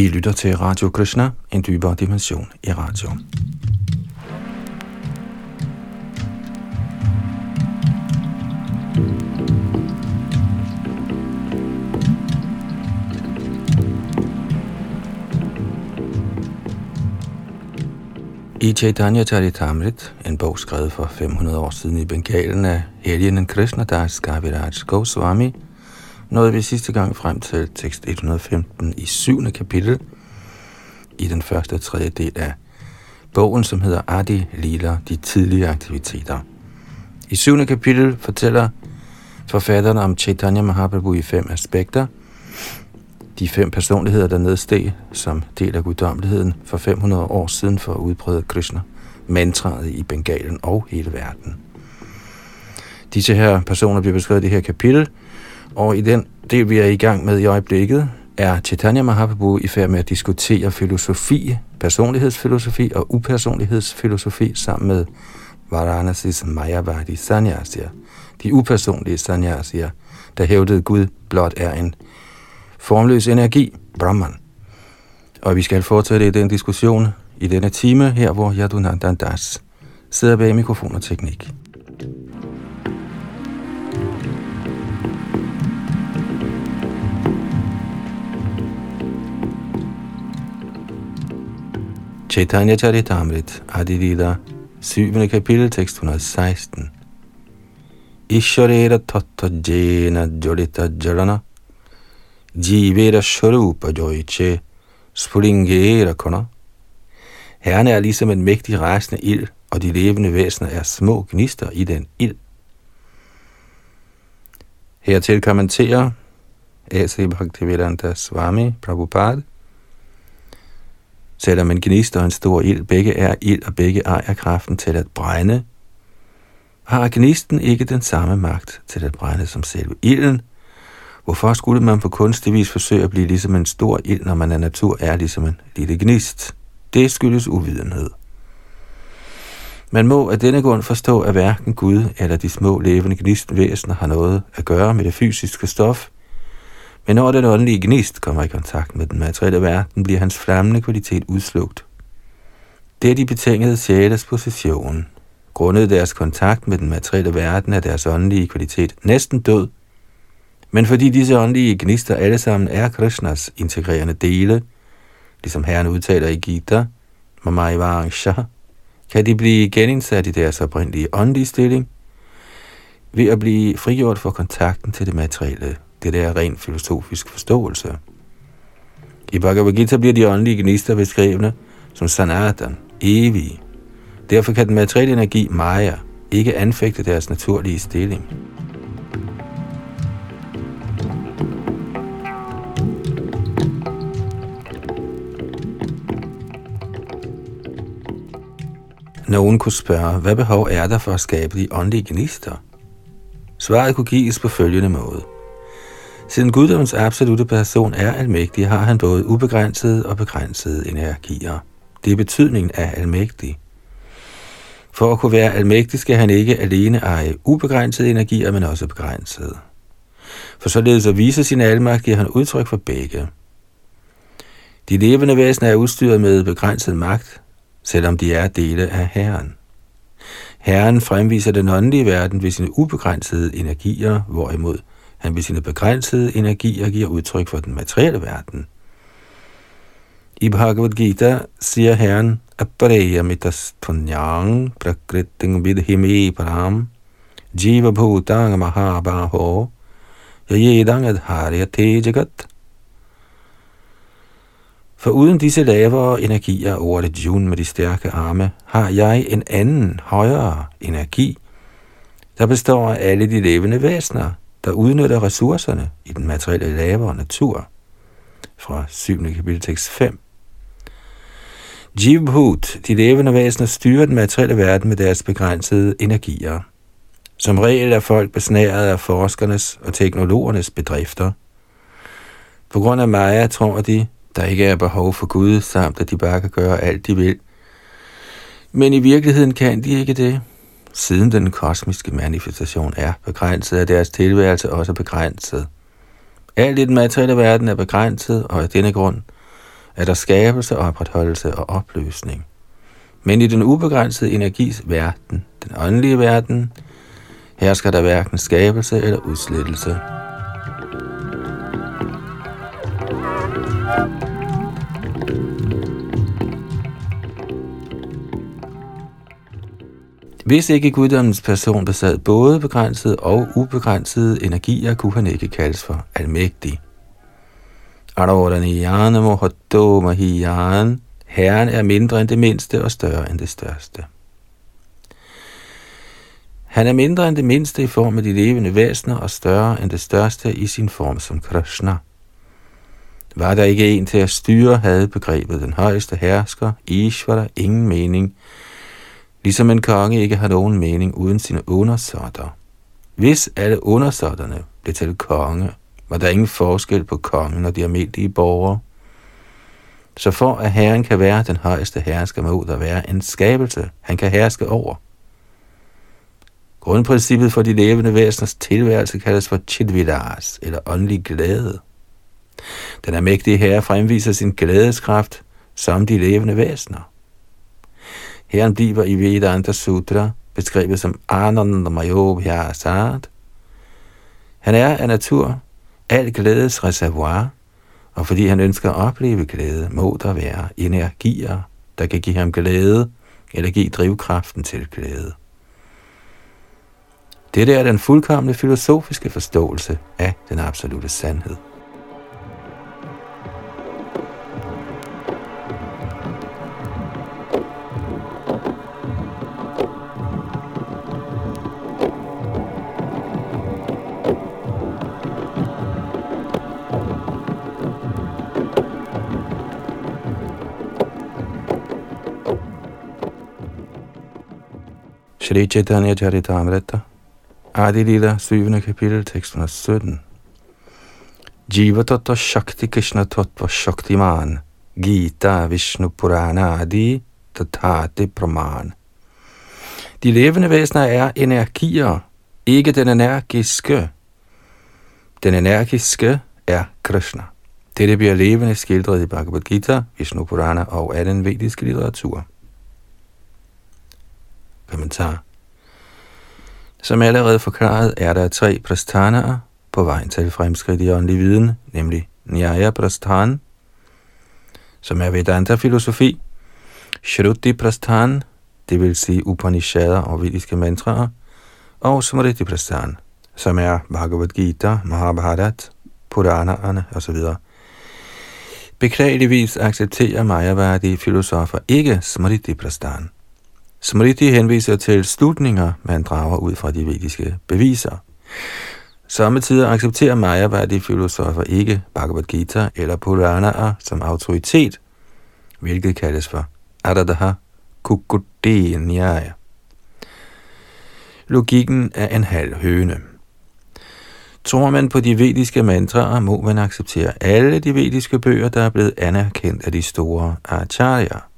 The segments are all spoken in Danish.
I lytter til Radio Krishna, en dybere dimension i radio. I Chaitanya Charitamrit, en bog skrevet for 500 år siden i Bengalen af helgenen Krishna Das Kaviraj Goswami, nåede vi sidste gang frem til tekst 115 i 7. kapitel i den første og tredje del af bogen, som hedder Adi Lila, de tidlige aktiviteter. I 7. kapitel fortæller forfatteren om Chaitanya Mahaprabhu i fem aspekter. De fem personligheder, der nedsteg som del af guddommeligheden for 500 år siden for at udbrede Krishna, mantraet i Bengalen og hele verden. Disse her personer bliver beskrevet i det her kapitel, og i den del, vi er i gang med i øjeblikket, er Chaitanya Mahaprabhu i færd med at diskutere filosofi, personlighedsfilosofi og upersonlighedsfilosofi sammen med Varanasis Mayavadi Sanyasya, de upersonlige sanyasier, der hævdede Gud blot er en formløs energi, Brahman. Og vi skal fortsætte i den diskussion i denne time her, hvor Yadunandan Das sidder bag mikrofon og teknik. Chaitanya Charitamrit, Adilila, 7. kapitel, tekst 116. Ishwarera tatta jena jolita jalana, jivera sharupa joiche, springera kona. Herren er ligesom en mægtig rejsende ild, og de levende væsener er små gnister i den ild. Hertil kommenterer A.C. Bhaktivedanta Swami Prabhupada, Selvom en gnist og en stor ild begge er ild, og begge ejer kraften til at brænde, har gnisten ikke den samme magt til at brænde som selve ilden. Hvorfor skulle man på kunstig vis forsøge at blive ligesom en stor ild, når man af natur er ligesom en lille gnist? Det skyldes uvidenhed. Man må af denne grund forstå, at hverken Gud eller de små levende gnistvæsener har noget at gøre med det fysiske stof – men når den åndelige gnist kommer i kontakt med den materielle verden, bliver hans flammende kvalitet udslugt. Det er de betingede sjæles position. Grundet deres kontakt med den materielle verden er deres åndelige kvalitet næsten død. Men fordi disse åndelige gnister alle sammen er Krishnas integrerende dele, ligesom Herren udtaler i Gita, Mamai Varangsha, kan de blive genindsat i deres oprindelige åndelige stilling ved at blive frigjort for kontakten til det materielle det der er ren filosofisk forståelse. I Bhagavad Gita bliver de åndelige gnister beskrevne som sanatan, evige. Derfor kan den materielle energi, Maya, ikke anfægte deres naturlige stilling. Nogen kunne spørge, hvad behov er der for at skabe de åndelige gnister? Svaret kunne gives på følgende måde – Siden guddommens absolute person er almægtig, har han både ubegrænsede og begrænsede energier. Det er betydningen af almægtig. For at kunne være almægtig skal han ikke alene eje ubegrænsede energier, men også begrænsede. For således at vise sin almagt giver han udtryk for begge. De levende væsener er udstyret med begrænset magt, selvom de er dele af Herren. Herren fremviser den åndelige verden ved sine ubegrænsede energier, hvorimod han ved sine begrænsede energier giver udtryk for den materielle verden. I Bhagavad Gita siger Herren, Apareya mitas punyang prakriting vidhimi param jiva bhutang mahabaho yayedang adharyate jagat. For uden disse lavere energier over det jun med de stærke arme, har jeg en anden, højere energi, der består af alle de levende væsener, der udnytter ressourcerne i den materielle lavere natur. Fra 7. kapitel tekst 5. Jivbhut, de levende væsener, styrer den materielle verden med deres begrænsede energier. Som regel er folk besnæret af forskernes og teknologernes bedrifter. På grund af Maya tror de, der ikke er behov for Gud, samt at de bare kan gøre alt de vil. Men i virkeligheden kan de ikke det. Siden den kosmiske manifestation er begrænset, er deres tilværelse også begrænset. Alt i den materielle verden er begrænset, og af denne grund er der skabelse, opretholdelse og opløsning. Men i den ubegrænsede energis verden, den åndelige verden, hersker der hverken skabelse eller udslettelse. Hvis ikke guddommens person besad både begrænsede og ubegrænsede energier, kunne han ikke kaldes for almægtig. Aroraniyana mohatto mahiyan. Herren er mindre end det mindste og større end det største. Han er mindre end det mindste i form af de levende væsener og større end det største i sin form som Krishna. Var der ikke en til at styre, havde begrebet den højeste hersker, Ishvara, ingen mening, ligesom en konge ikke har nogen mening uden sine undersåtter. Hvis alle undersåtterne blev til konge, var der ingen forskel på kongen og de almindelige borgere. Så for at herren kan være den højeste hersker, må der være en skabelse, han kan herske over. Grundprincippet for de levende væseners tilværelse kaldes for chidvidas, eller åndelig glæde. Den almægtige herre fremviser sin glædeskraft som de levende væsener. Herren bliver i Vedanta Sutra beskrevet som Ananda Mayobhyasat. Han er af natur al glædes reservoir, og fordi han ønsker at opleve glæde, må der være energier, der kan give ham glæde, eller give drivkraften til glæde. Dette er den fuldkommende filosofiske forståelse af den absolute sandhed. Shri Chaitanya Charitamrita, Adilila, 7. kapitel, tekst 117. Jiva Tattva Shakti Krishna Tattva Man, Gita Vishnu Purana Adi Tathati Praman. De levende væsener er energier, ikke den energiske. Den energiske er Krishna. Dette bliver levende skildret i Bhagavad Gita, Vishnu Purana og anden vediske litteratur. Kommentar. Som allerede forklaret, er der tre prasthanaer på vejen til fremskridt i åndelig viden, nemlig Nyaya Prasthan, som er Vedanta-filosofi, Shruti Prasthan, det vil sige Upanishader og vediske mantraer, og Smriti Prasthan, som er Bhagavad Gita, Mahabharat, Puranaerne osv. Beklageligvis accepterer Majavadi filosofer ikke Smriti Prasthan. Smriti henviser til slutninger, man drager ud fra de vediske beviser. Samtidig accepterer Mayavadi filosofer ikke Bhagavad Gita eller Puranaer som autoritet, hvilket kaldes for Adadaha Kukudenyaya. Logikken er en halv høne. Tror man på de vediske mantraer, må man acceptere alle de vediske bøger, der er blevet anerkendt af de store acharya.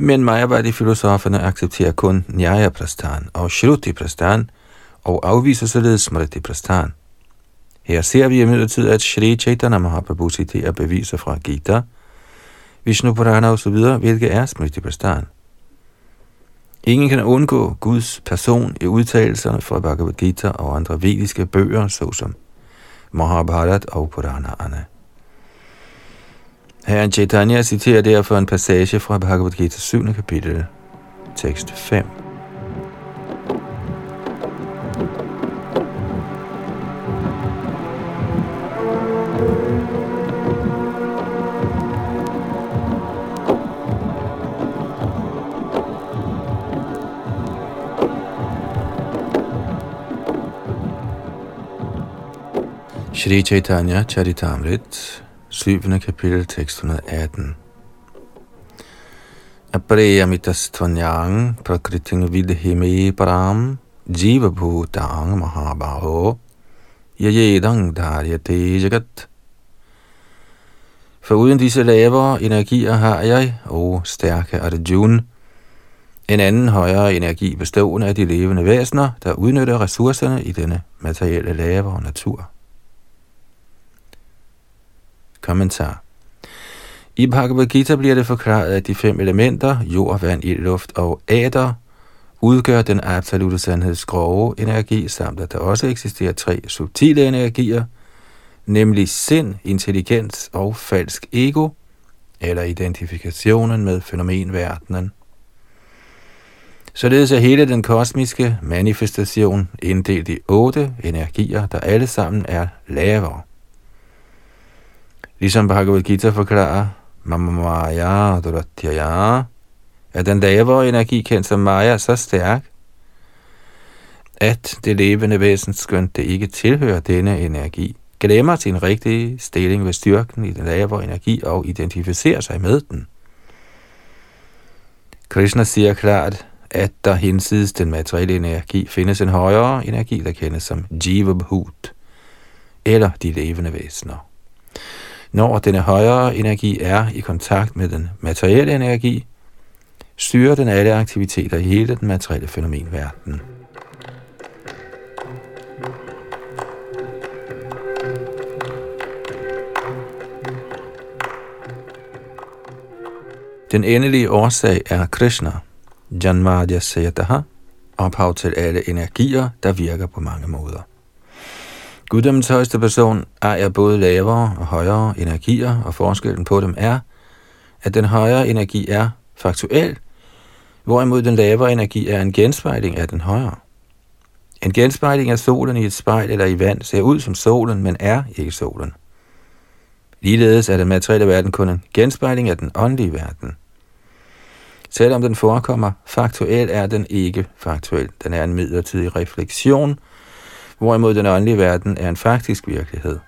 Men Mayavadi-filosoferne accepterer kun Nyaya Prastan og Shruti Prastan og afviser således Smriti Prastan. Her ser vi imidlertid, at Shri Chaitanya Mahaprabhu citerer beviser fra Gita, Vishnu Purana osv., hvilket er Smriti Prastan. Ingen kan undgå Guds person i udtalelserne fra Bhagavad Gita og andre vediske bøger, såsom Mahabharat og Puranaerne. Herren Chaitanya citerer derfor en passage fra Bhagavad Gita 7. kapitel, tekst 5. Shri Chaitanya Charitamrit 7. kapitel, tekst 118. Apreyamitastvanyang prakriting vidhime param jiva bhutang mahabaho yajedang dharyate jagat. For uden disse lavere energier har jeg, o stærke Arjun, en anden højere energi bestående af de levende væsener, der udnytter ressourcerne i denne materielle lavere natur. Kommentar. I Bhagavad Gita bliver det forklaret, at de fem elementer, jord, vand, ild, luft og æder, udgør den absolute sandheds grove energi, samt at der også eksisterer tre subtile energier, nemlig sind, intelligens og falsk ego, eller identifikationen med fænomenverdenen. Således er hele den kosmiske manifestation inddelt i otte energier, der alle sammen er lavere. Ligesom Bhagavad Gita forklarer, Mamamaya Duratyaya, er den lavere energi kendt som Maya så stærk, at det levende væsen, skønt det ikke tilhører denne energi, glemmer sin rigtige stilling ved styrken i den lavere energi og identificerer sig med den. Krishna siger klart, at der hinsides den materielle energi findes en højere energi, der kendes som Jiva Bhut, eller de levende væsener. Når denne højere energi er i kontakt med den materielle energi, styrer den alle aktiviteter i hele den materielle fænomenverden. Den endelige årsag er Krishna, Janmadya Sayataha, ophav til alle energier, der virker på mange måder. Guddommens højeste person ejer både lavere og højere energier, og forskellen på dem er, at den højere energi er faktuel, hvorimod den lavere energi er en genspejling af den højere. En genspejling af solen i et spejl eller i vand ser ud som solen, men er ikke solen. Ligeledes er den materielle verden kun en genspejling af den åndelige verden. Selvom den forekommer faktuel, er den ikke faktuel. Den er en midlertidig refleksion, hvorimod den åndelige verden er en faktisk virkelighed.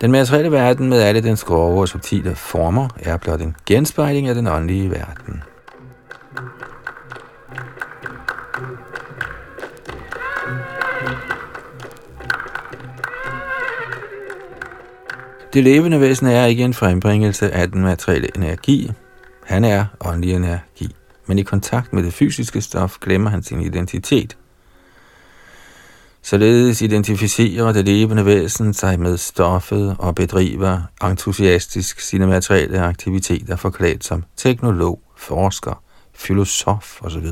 Den materielle verden med alle dens grove og subtile former er blot en genspejling af den åndelige verden. Det levende væsen er ikke en frembringelse af den materielle energi. Han er åndelig energi. Men i kontakt med det fysiske stof glemmer han sin identitet. Således identificerer det levende væsen sig med stoffet og bedriver entusiastisk sine materielle aktiviteter forklædt som teknolog, forsker, filosof osv.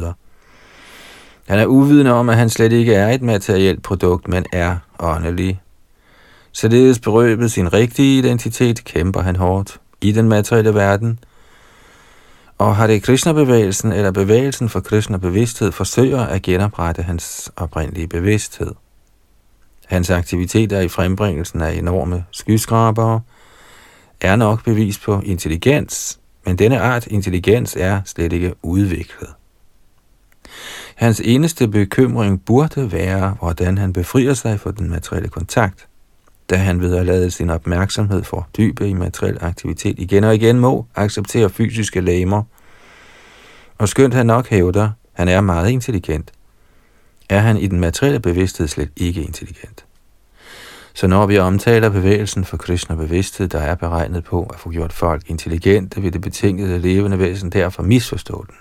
Han er uvidende om, at han slet ikke er et materielt produkt, men er åndelig. Således berøbet sin rigtige identitet, kæmper han hårdt i den materielle verden, og har det Krishna-bevægelsen eller bevægelsen for Krishna-bevidsthed forsøger at genoprette hans oprindelige bevidsthed. Hans aktiviteter i frembringelsen af enorme skyskrabere er nok bevis på intelligens, men denne art intelligens er slet ikke udviklet. Hans eneste bekymring burde være, hvordan han befrier sig fra den materielle kontakt, da han ved at lade sin opmærksomhed for dybe i materiel aktivitet igen og igen må acceptere fysiske lamer. Og skønt han nok hævder, han er meget intelligent, er han i den materielle bevidsthed slet ikke intelligent. Så når vi omtaler bevægelsen for Krishna bevidsthed, der er beregnet på at få gjort folk intelligente, vil det betingede levende væsen derfor misforstå den.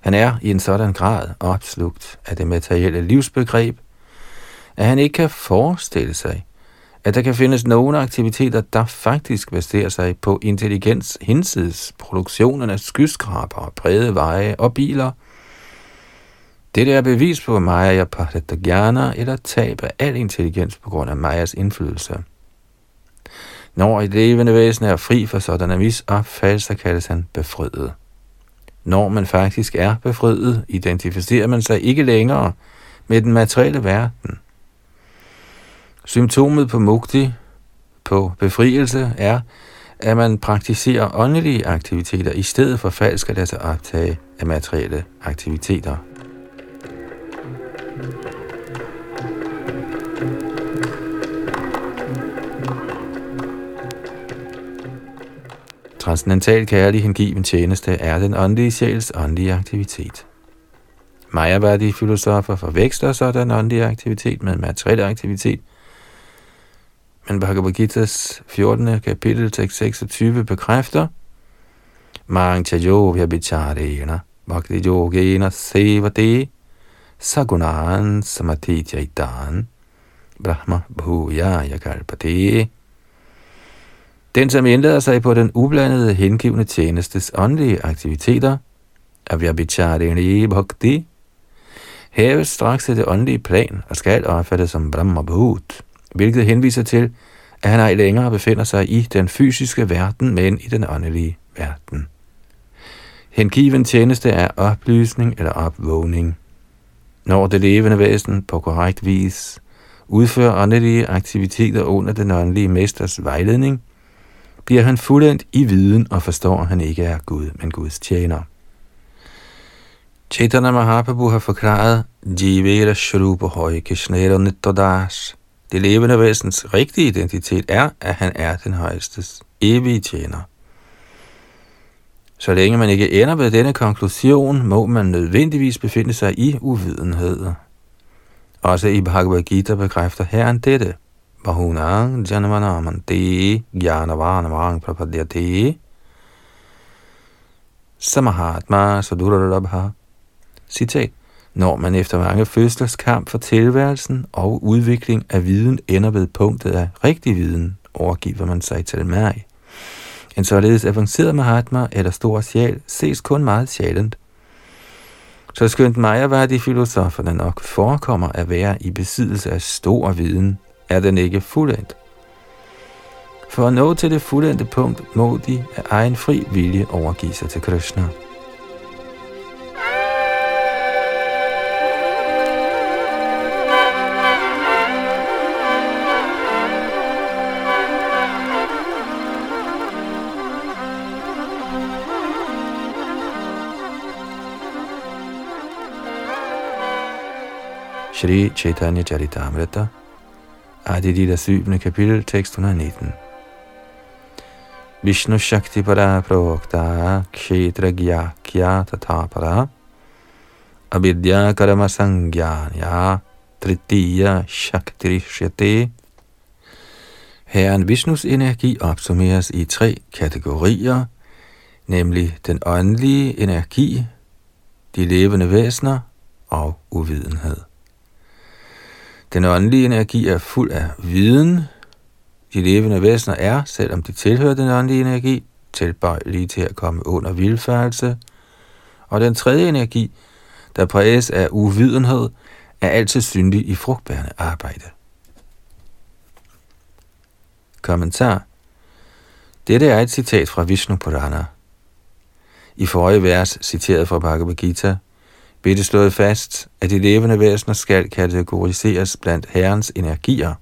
Han er i en sådan grad opslugt af det materielle livsbegreb, at han ikke kan forestille sig, at der kan findes nogle aktiviteter, der faktisk baserer sig på intelligens hinsides produktionen af skyskraber, brede veje og biler. Det er bevis på Maya Paratagana eller tab af al intelligens på grund af Mayas indflydelse. Når et levende væsen er fri for sådan en misopfattelse, kaldes han befriet. Når man faktisk er befriet, identificerer man sig ikke længere med den materielle verden. Symptomet på mukti, på befrielse, er, at man praktiserer åndelige aktiviteter i stedet for falsk at lade sig optage af materielle aktiviteter. Transcendental kærlig hengiven tjeneste er den åndelige sjæls åndelige aktivitet. Majavadi-filosofer forveksler sådan åndelig aktivitet med materiel aktivitet, men Bhagavad Gita's 14. kapitel, tekst 26 bekræfter, Mang chayo vyabicharena bhakti yogena sevate sagunan samati jaitan brahma bhuya yakalpate Den, som indlader sig på den ublandede hengivende tjenestes åndelige aktiviteter, avyabhicharini bhakti, hæves straks til det åndelige plan og skal opfattes som Brahma Bhut, hvilket henviser til, at han ej længere befinder sig i den fysiske verden, men i den åndelige verden. Hengiven tjeneste er oplysning eller opvågning. Når det levende væsen på korrekt vis udfører åndelige aktiviteter under den åndelige mesters vejledning, bliver han fuldendt i viden og forstår, at han ikke er Gud, men Guds tjener. Chaitanya Mahaprabhu har forklaret, Jivera Shrupa Hoy Kishnera Nittodas. Det levende væsens rigtige identitet er, at han er den højestes evige tjener. Så længe man ikke ender ved denne konklusion, må man nødvendigvis befinde sig i uvidenhed. Også i Bhagavad Gita bekræfter Herren dette. Bahunang janamanamanti gyanavanavang prapadyate samahatma sadurarabha. Citat. Når man efter mange fødslers kamp for tilværelsen og udvikling af viden ender ved punktet af rigtig viden, overgiver man sig til mig. En således avanceret Mahatma eller stor sjæl ses kun meget sjældent. Så skønt de filosofer, der nok forekommer at være i besiddelse af stor viden, er den ikke fuldendt. For at nå til det fuldendte punkt, må de af egen fri vilje overgive sig til Krishna. Shri Chaitanya Charitamrita, Adidida 7. kapitel, tekst 119. Vishnu Shakti Para Pravokta Kshetra Gyakya Tatapara Abidya Karma Sangyanya Tritiya Shaktirishyate Herren Vishnus energi opsummeres i tre kategorier, nemlig den åndelige energi, de levende væsener og uvidenhed. Den åndelige energi er fuld af viden. De levende væsener er, selvom de tilhører den åndelige energi, tilbøjelige til at komme under vilfærelse. Og den tredje energi, der præges af uvidenhed, er altid syndig i frugtbærende arbejde. Kommentar Dette er et citat fra Vishnu Purana. I forrige vers, citeret fra Bhagavad Gita, blev det slået fast, at de levende væsener skal kategoriseres blandt Herrens energier.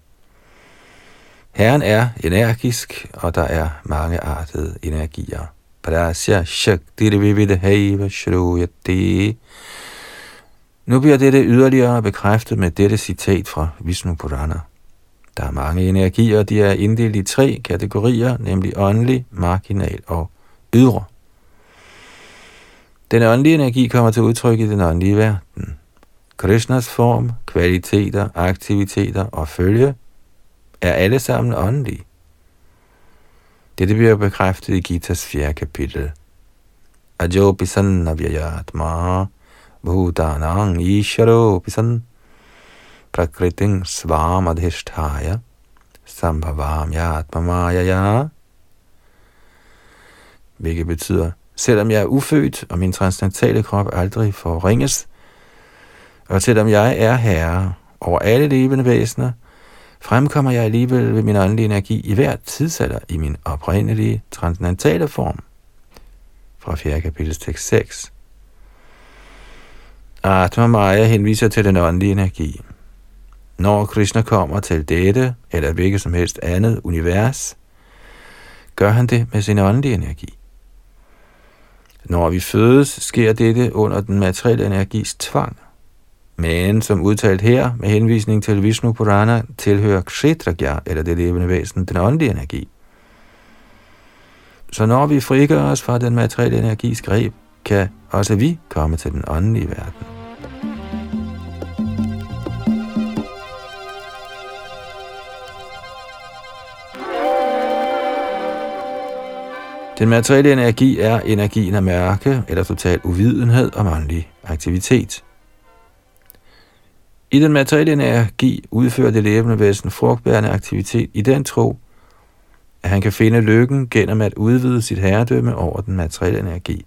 Herren er energisk, og der er mange artede energier. Prasya Shakti Vividhaiva Shruyate. Nu bliver dette yderligere bekræftet med dette citat fra Vishnu Purana. Der er mange energier, de er inddelt i tre kategorier, nemlig åndelig, marginal og ydre. Den åndelige energi kommer til udtryk i den åndelige verden. Krishnas form, kvaliteter, aktiviteter og følge er alle sammen åndelige. Dette bliver bekræftet i Gitas 4. kapitel. Ajo pisan avyayatma bhutanang isharo pisan prakriting svamadhisthaya sambhavam yatma mayaya hvilket betyder, selvom jeg er ufødt, og min transcendentale krop aldrig forringes, og selvom jeg er herre over alle levende væsener, fremkommer jeg alligevel ved min åndelige energi i hver tidsalder i min oprindelige transcendentale form. Fra 4. kapitel tekst 6. Atma Maya henviser til den åndelige energi. Når Krishna kommer til dette, eller hvilket som helst andet univers, gør han det med sin åndelige energi. Når vi fødes, sker dette under den materielle energis tvang. Men som udtalt her, med henvisning til Vishnu Purana, tilhører Kshetragya, eller det levende væsen, den åndelige energi. Så når vi frigør os fra den materielle energis greb, kan også vi komme til den åndelige verden. Den materielle energi er energien af mærke eller total uvidenhed om åndelig aktivitet. I den materielle energi udfører det levende væsen frugtbærende aktivitet i den tro, at han kan finde lykken gennem at udvide sit herredømme over den materielle energi.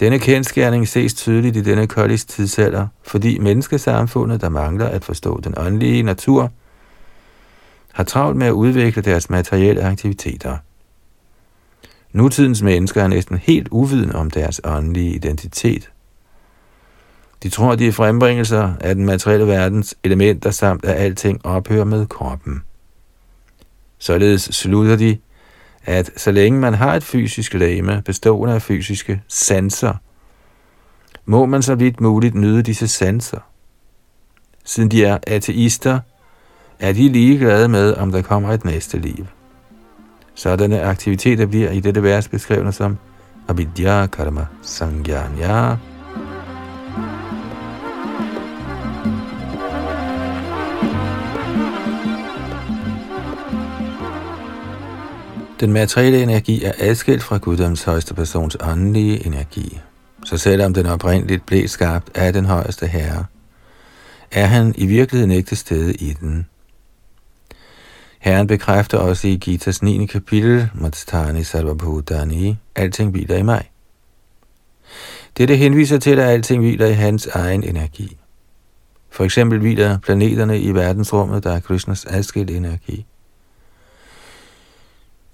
Denne kendskærning ses tydeligt i denne koldes tidsalder, fordi menneskesamfundet, der mangler at forstå den åndelige natur, har travlt med at udvikle deres materielle aktiviteter. Nutidens mennesker er næsten helt uvidende om deres åndelige identitet. De tror, at de er frembringelser af den materielle verdens elementer samt at alting ophører med kroppen. Således slutter de, at så længe man har et fysisk læme bestående af fysiske sanser, må man så vidt muligt nyde disse sanser. Siden de er ateister, er de ligeglade med, om der kommer et næste liv. Sådanne aktiviteter bliver i dette vers beskrevne som Abhidya Karma Sangyanya. Den materielle energi er adskilt fra guddoms højeste persons åndelige energi. Så selvom den oprindeligt blev skabt af den højeste herre, er han i virkeligheden ikke til stede i den. Herren bekræfter også i Gitas 9. kapitel, Matstani Sarvabhutani, alting hviler i mig. Dette henviser til, at alting hviler i hans egen energi. For eksempel hviler planeterne i verdensrummet, der er Krishnas adskilt energi.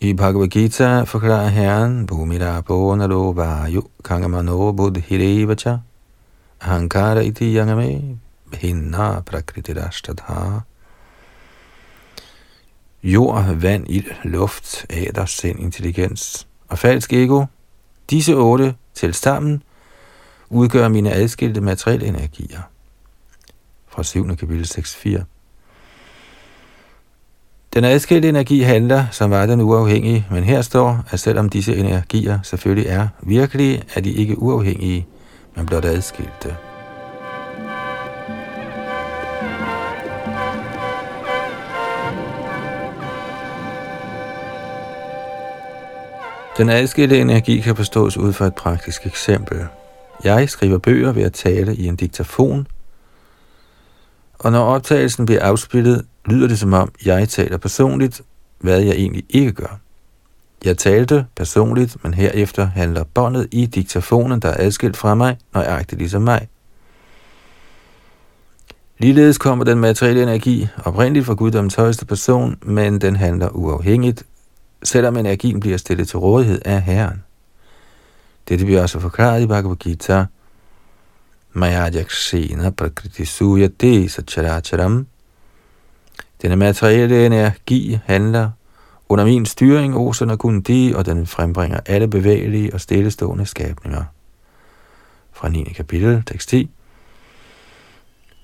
I Bhagavad Gita forklarer Herren, Bhumira Bonalo Vayu Kangamano Buddhirevacha Ahankara iti yangame Hinna Prakriti Rashtadha Jord, vand, ild, luft, æder, sind, intelligens og falsk ego, disse otte til sammen udgør mine adskilte materielle energier. Fra 7. kapitel 6.4 den adskilte energi handler, som var den uafhængige, men her står, at selvom disse energier selvfølgelig er virkelige, er de ikke uafhængige, men blot adskilte. Den adskilte energi kan forstås ud fra et praktisk eksempel. Jeg skriver bøger ved at tale i en diktafon, og når optagelsen bliver afspillet, lyder det som om, jeg taler personligt, hvad jeg egentlig ikke gør. Jeg talte personligt, men herefter handler båndet i diktafonen, der er adskilt fra mig, nøjagtigt ligesom mig. Ligeledes kommer den materielle energi oprindeligt fra guddommens højeste person, men den handler uafhængigt, selvom energien bliver stillet til rådighed af Herren. Dette bliver også forklaret i Bhagavad Gita. Maya prakriti suya suyate characharam. denne materielle energi handler under min styring, oserne kun de, og den frembringer alle bevægelige og stillestående skabninger. Fra 9. kapitel, tekst 10.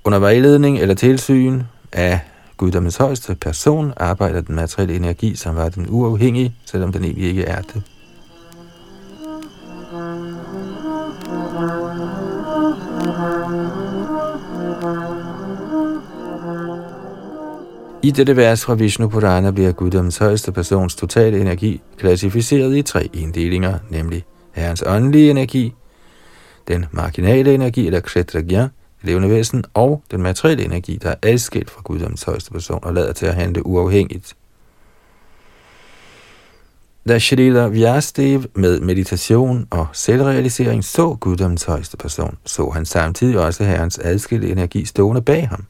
Under vejledning eller tilsyn af guddommens højeste person arbejder den materielle energi, som var den uafhængige, selvom den egentlig ikke er det. I dette vers fra Vishnu Purana bliver guddommens højeste persons totale energi klassificeret i tre inddelinger, nemlig herrens åndelige energi, den marginale energi eller kshetragya, levende væsen, og den materielle energi, der er adskilt fra guddommens højeste person og lader til at handle uafhængigt. Da Shrila Vyastev med meditation og selvrealisering så guddommens højeste person, så han samtidig også herrens adskilte energi stående bag ham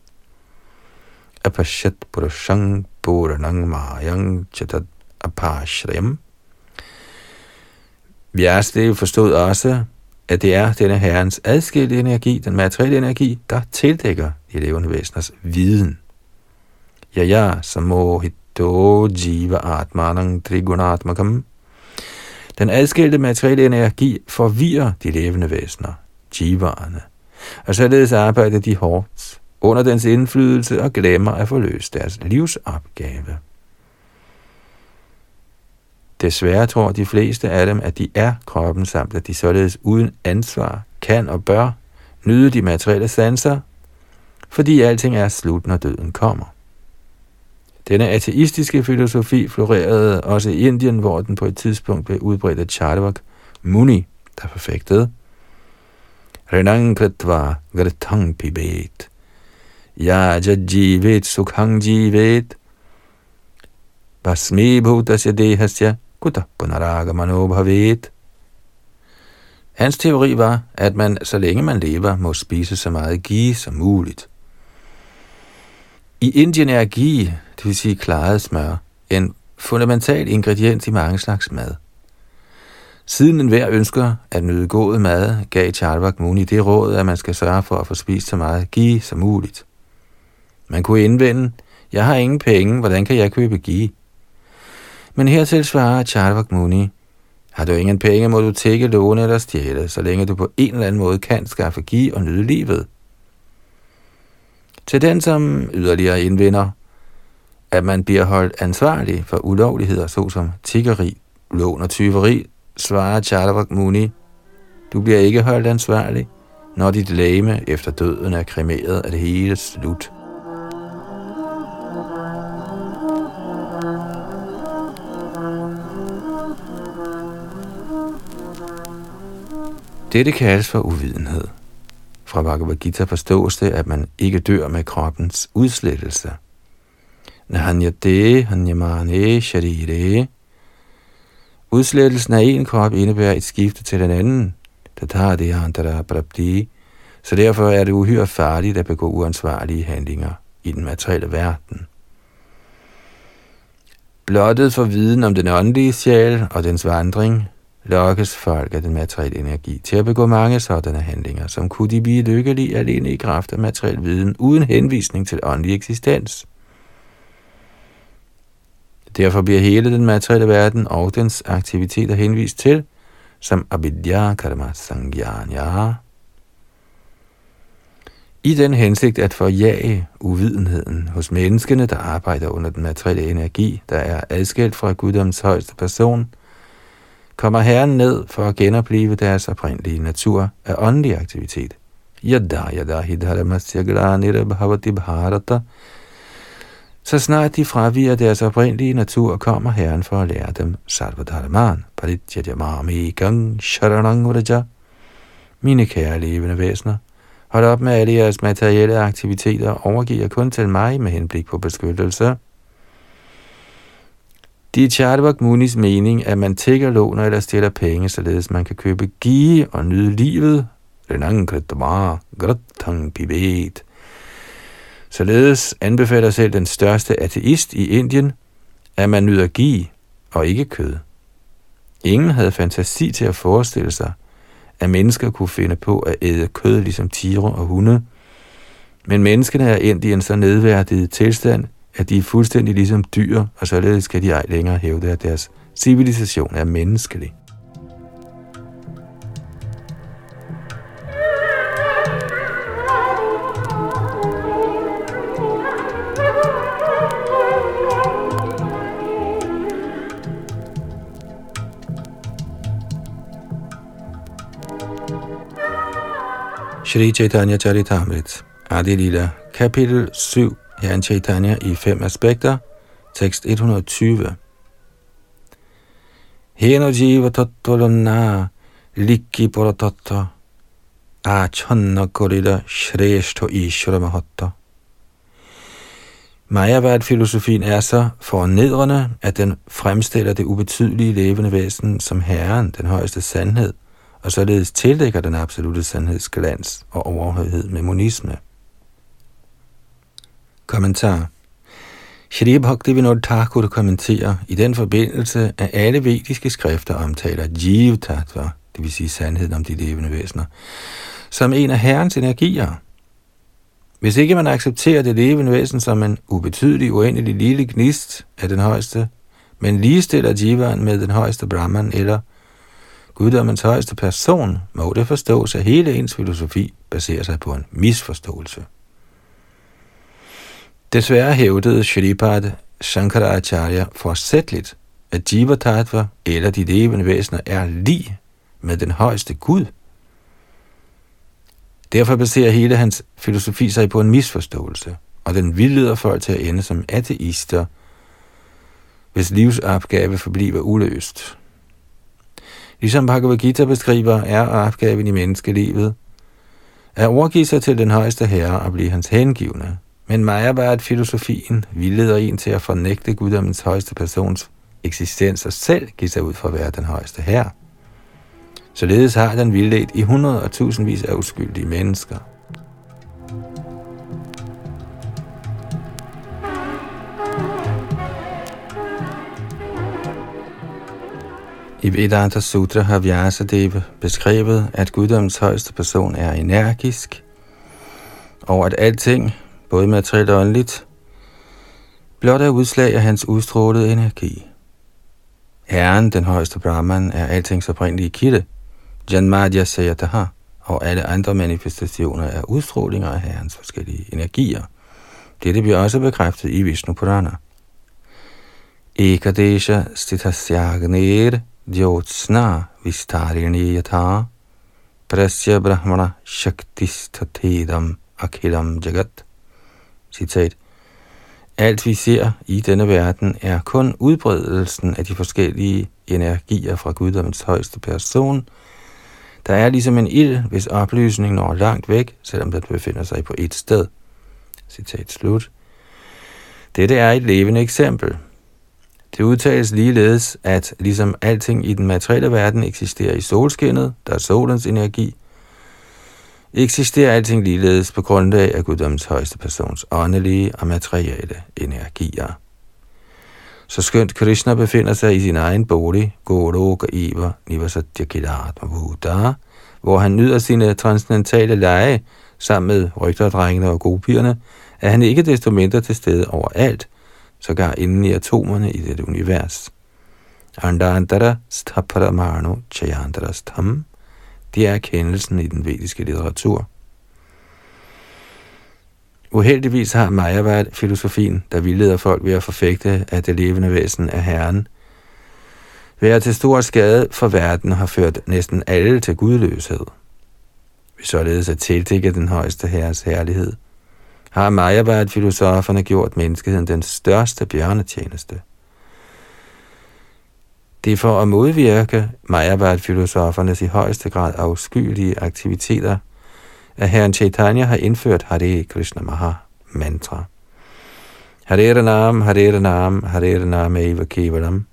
apashat purushang puranang Mahayang Chatat apashrayam. Vyastev forstod også, at det er denne herrens adskilte energi, den materielle energi, der tildækker de levende væseners viden. Ja, ja, samohito jiva atmanang trigunatmakam. Den adskilte materielle energi forvirrer de levende væsener, jivaerne, og således arbejder de hårdt under dens indflydelse og glemmer at forløse deres livsopgave. Desværre tror de fleste af dem, at de er kroppen, samt at de således uden ansvar kan og bør nyde de materielle sanser, fordi alting er slut, når døden kommer. Denne ateistiske filosofi florerede også i Indien, hvor den på et tidspunkt blev udbredt af Chadavak Muni, der forfægtede Renang Kritva Gritang Pibet – Ja jivet sukhang jivet. Basmi bhutasya dehasya kuta punaragamano bhavet. Hans teori var, at man, så længe man lever, må spise så meget ghee som muligt. I Indien er ghee, det vil sige klaret smør, en fundamental ingrediens i mange slags mad. Siden enhver ønsker at nyde god mad, gav Charvak Muni det råd, at man skal sørge for at få spist så meget ghee som muligt. Man kunne indvende, jeg har ingen penge, hvordan kan jeg købe ghee? Men hertil svarer Charvak Muni, har du ingen penge, må du tække, låne eller stjæle, så længe du på en eller anden måde kan skaffe give og nyde livet. Til den, som yderligere indvinder, at man bliver holdt ansvarlig for ulovligheder, såsom tiggeri, lån og tyveri, svarer Charvak Muni, du bliver ikke holdt ansvarlig, når dit læme efter døden er kremeret, er det hele slut. Dette kaldes for uvidenhed. Fra Bhagavad Gita forstås det, at man ikke dør med kroppens udslettelse. Nahanyate hanyamane sharire. Udslettelsen af en krop indebærer et skifte til den anden. Tata det antara prapti. Så derfor er det uhyre farligt at begå uansvarlige handlinger i den materielle verden. Blottet for viden om den åndelige sjæl og dens vandring lokkes folk af den materielle energi til at begå mange sådanne handlinger, som kunne de blive lykkelige alene i kraft af materiel viden, uden henvisning til åndelig eksistens. Derfor bliver hele den materielle verden og dens aktiviteter henvist til som abidya karma sangyanya. I den hensigt at forjage uvidenheden hos menneskene, der arbejder under den materielle energi, der er adskilt fra guddoms højeste person – kommer Herren ned for at genopleve deres oprindelige natur af åndelig aktivitet. Yada yada hidharamasya bhavati bharata. Så snart de fraviger deres oprindelige natur, kommer Herren for at lære dem sarvadharaman, parityadyamami gang sharanang vraja. Mine kære levende væsener, hold op med alle jeres materielle aktiviteter og overgiv jer kun til mig med henblik på beskyttelse. Det er Charvak Munis mening, at man tækker låner eller stiller penge, således man kan købe give og nyde livet. Således anbefaler selv den største ateist i Indien, at man nyder give og ikke kød. Ingen havde fantasi til at forestille sig, at mennesker kunne finde på at æde kød ligesom tiger og hunde, men menneskene er endt i en så nedværdiget tilstand, at de er fuldstændig ligesom dyr, og således kan de ej længere hævde, at deres civilisation er menneskelig. Shri Chaitanya Charitamrit, Adi Lila, kapitel 7, Herren Chaitanya i fem aspekter, tekst 120. Heno jiva tattvalana likki poratatta achanna korida shreshto ishvara mahatta. Mayavad-filosofien er så fornedrende, at den fremstiller det ubetydelige levende væsen som Herren, den højeste sandhed, og således tildækker den absolute sandhedsglans og overhøjhed med monisme. Kommentar Shri Bhaktivinoda Thakur kommenterer i den forbindelse, at alle vediske skrifter omtaler Jiv Tattva, det vil sige sandheden om de levende væsener, som en af herrens energier. Hvis ikke man accepterer det levende væsen som en ubetydelig, uendelig lille gnist af den højeste, men ligestiller Jivan med den højeste Brahman eller guddommens højeste person, må det forstås, at hele ens filosofi baserer sig på en misforståelse. Desværre hævdede Shripad Shankaracharya forsætligt, at Jiva eller de levende væsener er lige med den højeste Gud. Derfor baserer hele hans filosofi sig på en misforståelse, og den vildleder folk til at ende som ateister, hvis livsopgave forbliver uløst. Ligesom Bhagavad Gita beskriver, er opgaven i menneskelivet at overgive sig til den højeste herre og blive hans hengivne, men Mayabad-filosofien vildleder en til at fornægte guddommens højeste persons eksistens og selv give sig ud for at være den højeste her. Således har den vildledt i hundrede og tusindvis af uskyldige mennesker. I Vedanta Sutra har Vyasadeva beskrevet, at guddommens højeste person er energisk, og at alting, både materielt og åndeligt, blot er udslag af hans udstrålede energi. Herren, den højeste Brahman, er altings oprindelige kilde, Janmadya Sayataha, og alle andre manifestationer er udstrålinger af Herrens forskellige energier. Dette bliver også bekræftet i Vishnu Purana. Ekadesha Stitasyagner Jyotsna Vistarini Yatha Prasya Brahmana Shaktistatedam Akhilam Jagat. Citat. Alt vi ser i denne verden er kun udbredelsen af de forskellige energier fra guddommens højeste person. Der er ligesom en ild, hvis oplysning når langt væk, selvom den befinder sig på et sted. Citat slut. Dette er et levende eksempel. Det udtales ligeledes, at ligesom alting i den materielle verden eksisterer i solskinnet, der er solens energi, eksisterer alting ligeledes på grundlag af guddommens højeste persons åndelige og materielle energier. Så skønt Krishna befinder sig i sin egen bolig, Goloka Iva Nivasatyakilat Buddha, hvor han nyder sine transcendentale lege sammen med rygterdrengene og gopierne, er han ikke desto mindre til stede overalt, sågar inden i atomerne i dette univers. Andantara Staparamano Chayandara Stam det er erkendelsen i den vediske litteratur. Uheldigvis har Majavad-filosofien, der vildleder folk ved at forfægte, at det levende væsen er Herren, været til stor skade for verden og har ført næsten alle til gudløshed. Vi således at tiltække den højeste herres herlighed, har Majavad-filosoferne gjort menneskeheden den største bjørnetjeneste. Det er for at modvirke Majabad-filosofernes i højeste grad afskyelige aktiviteter, at herren Chaitanya har indført Hare Krishna Maha mantra. Hare Nam, Hare Nam, Hare Nam Eva Kevalam,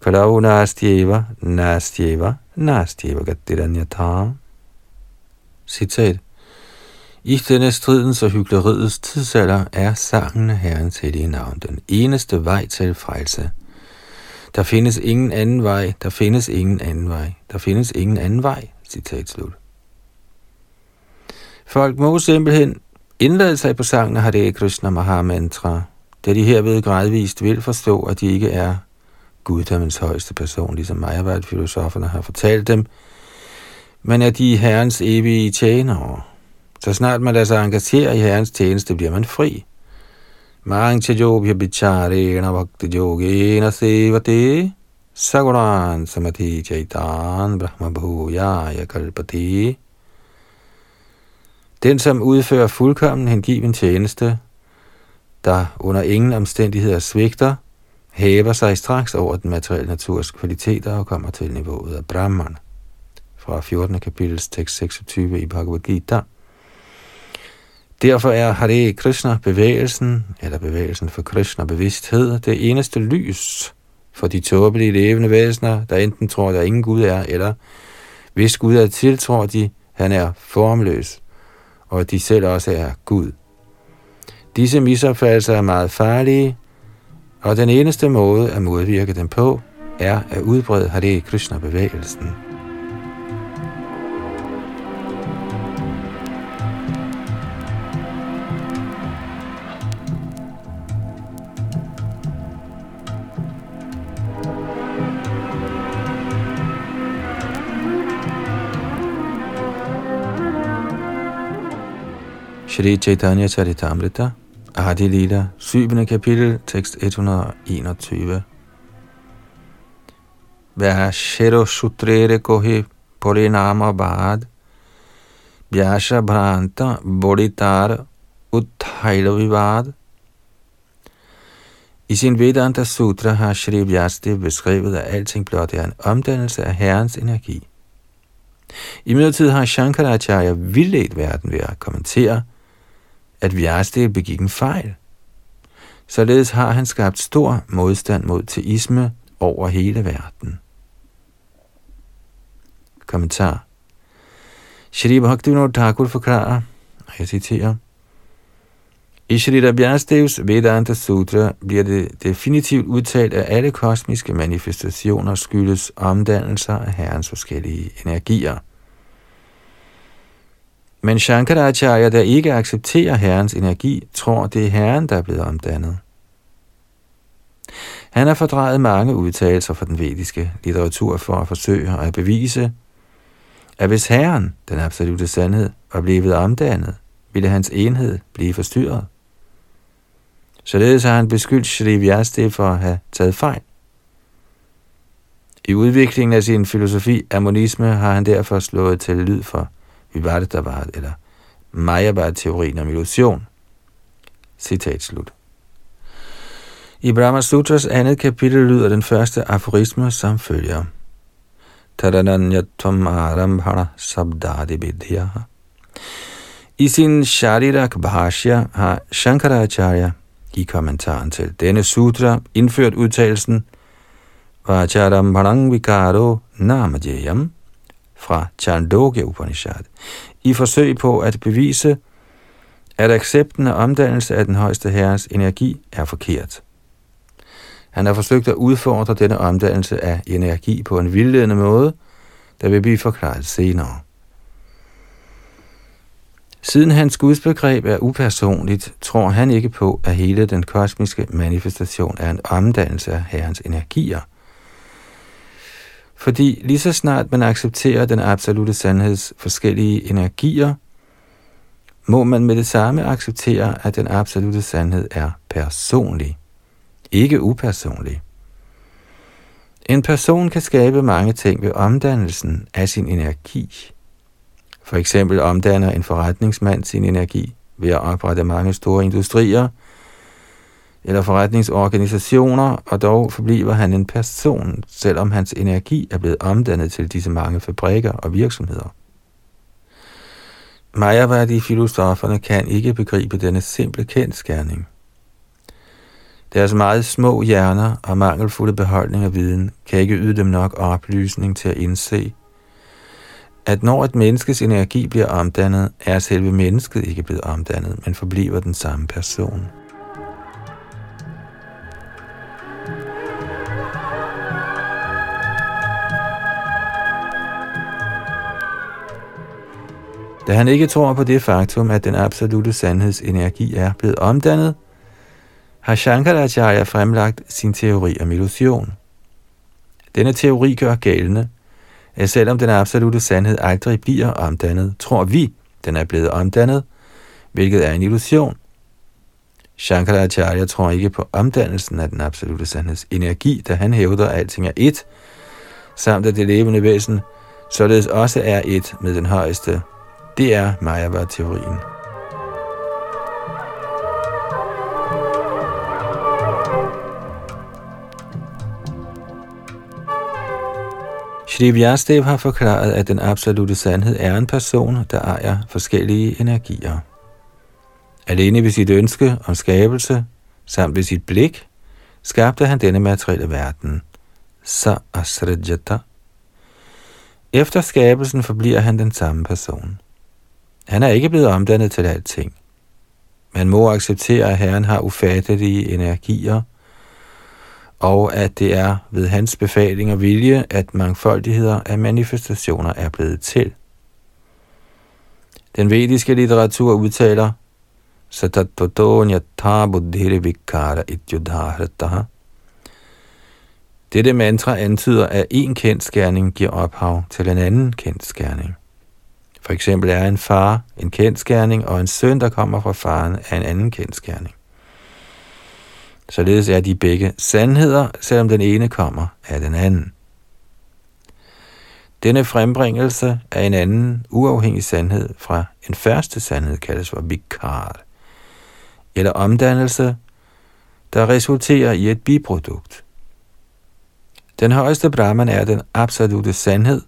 Kalau Nastyeva, Nastyeva, Nastyeva Gatiranyata. Citat. I denne stridens og hyggeleriets tidsalder er sangen af Herrens hellige navn den eneste vej til frelse – der findes ingen anden vej, der findes ingen anden vej, der findes ingen anden vej, citat slut. Folk må simpelthen indlade sig på sangen af Hare Krishna Maha Mantra, da de herved gradvist vil forstå, at de ikke er guddommens højeste person, ligesom Majavad-filosoferne har fortalt dem, men at de er herrens evige tjenere. Så snart man lader sig engagere i herrens tjeneste, bliver man fri. Mangchajobhya bicharena bhakti yogena sevate sagunan samadhi chaitan brahma kalpati. Den, som udfører fuldkommen hengiven tjeneste, der under ingen omstændigheder svigter, hæver sig straks over den materielle naturs kvaliteter og kommer til niveauet af Brahman. Fra 14. kapitels tekst 26 i Bhagavad Gita. Derfor er Hare Krishna bevægelsen, eller bevægelsen for Krishna bevidsthed, det eneste lys for de tåbelige levende væsener, der enten tror, der ingen Gud er, eller hvis Gud er til, tror de, han er formløs, og at de selv også er Gud. Disse misopfattelser er meget farlige, og den eneste måde at modvirke dem på, er at udbrede Hare Krishna-bevægelsen. Shri Chaitanya Charitamrita, Adi Lila, 7. kapitel, tekst 121. Vyashero Sutrere Kohi Porinama Bad, Vyasha Bhranta Bodhitar Uthaila Vivad. I sin Vedanta Sutra har Shri Vyasdev beskrevet, at alting blot er en omdannelse af Herrens energi. I midlertid har Shankaracharya vildledt verden ved at kommentere, at Vyasdev begik en fejl. Således har han skabt stor modstand mod teisme over hele verden. Kommentar Shri Bhaktivinoda Thakur forklarer, og jeg citerer, i Shri Rabhyasdevs Vedanta Sutra bliver det definitivt udtalt, at alle kosmiske manifestationer skyldes omdannelser af Herrens forskellige energier. Men Shankaracharya, der ikke accepterer Herrens energi, tror, det er Herren, der er blevet omdannet. Han har fordrejet mange udtalelser fra den vediske litteratur for at forsøge at bevise, at hvis Herren, den absolute sandhed, var blevet omdannet, ville hans enhed blive forstyrret. Således har han beskyldt Shri Vyaste for at have taget fejl. I udviklingen af sin filosofi af monisme har han derfor slået til lyd for Vivadavad eller Mayavad-teorien om illusion. Citat slut. I Brahma Sutras andet kapitel lyder den første aforisme som følger. Tadananyatvam arambhana sabdadi vidyaha. I sin Sharirak Bhashya har Shankaracharya i kommentaren til denne sutra indført udtalelsen Vacharam Bharang Vikaro Namajayam fra Chandogya Upanishad i forsøg på at bevise, at accepten og omdannelse af den højeste herres energi er forkert. Han har forsøgt at udfordre denne omdannelse af energi på en vildledende måde, der vil blive forklaret senere. Siden hans gudsbegreb er upersonligt, tror han ikke på, at hele den kosmiske manifestation er en omdannelse af Herrens energier. Fordi lige så snart man accepterer den absolute sandheds forskellige energier, må man med det samme acceptere, at den absolute sandhed er personlig, ikke upersonlig. En person kan skabe mange ting ved omdannelsen af sin energi. For eksempel omdanner en forretningsmand sin energi ved at oprette mange store industrier eller forretningsorganisationer, og dog forbliver han en person, selvom hans energi er blevet omdannet til disse mange fabrikker og virksomheder. Mayavadi filosoferne kan ikke begribe denne simple kendskærning. Deres meget små hjerner og mangelfulde beholdning af viden kan ikke yde dem nok oplysning til at indse, at når et menneskes energi bliver omdannet, er selve mennesket ikke blevet omdannet, men forbliver den samme person. Da han ikke tror på det faktum, at den absolute sandheds energi er blevet omdannet, har Shankaracharya fremlagt sin teori om illusion. Denne teori gør gældende, at selvom den absolute sandhed aldrig bliver omdannet, tror vi, den er blevet omdannet, hvilket er en illusion. Shankaracharya tror ikke på omdannelsen af den absolute sandheds energi, da han hævder, at alting er ét, samt at det levende væsen således også er ét med den højeste. Det er Mayavad-teorien. Shri Vyastev har forklaret, at den absolute sandhed er en person, der ejer forskellige energier. Alene ved sit ønske om skabelse, samt ved sit blik, skabte han denne materielle verden. Sa asrajata. Efter skabelsen forbliver han den samme person. Han er ikke blevet omdannet til alting. Man må acceptere, at Herren har ufattelige energier – og at det er ved hans befaling og vilje, at mangfoldigheder af manifestationer er blevet til. Den vediske litteratur udtaler, Dette mantra antyder, at en kendskærning giver ophav til en anden kendskærning. For eksempel er en far en kendskærning, og en søn, der kommer fra faren, er en anden kendskærning. Således er de begge sandheder, selvom den ene kommer af den anden. Denne frembringelse af en anden uafhængig sandhed fra en første sandhed kaldes for vikar, eller omdannelse, der resulterer i et biprodukt. Den højeste Brahman er den absolute sandhed,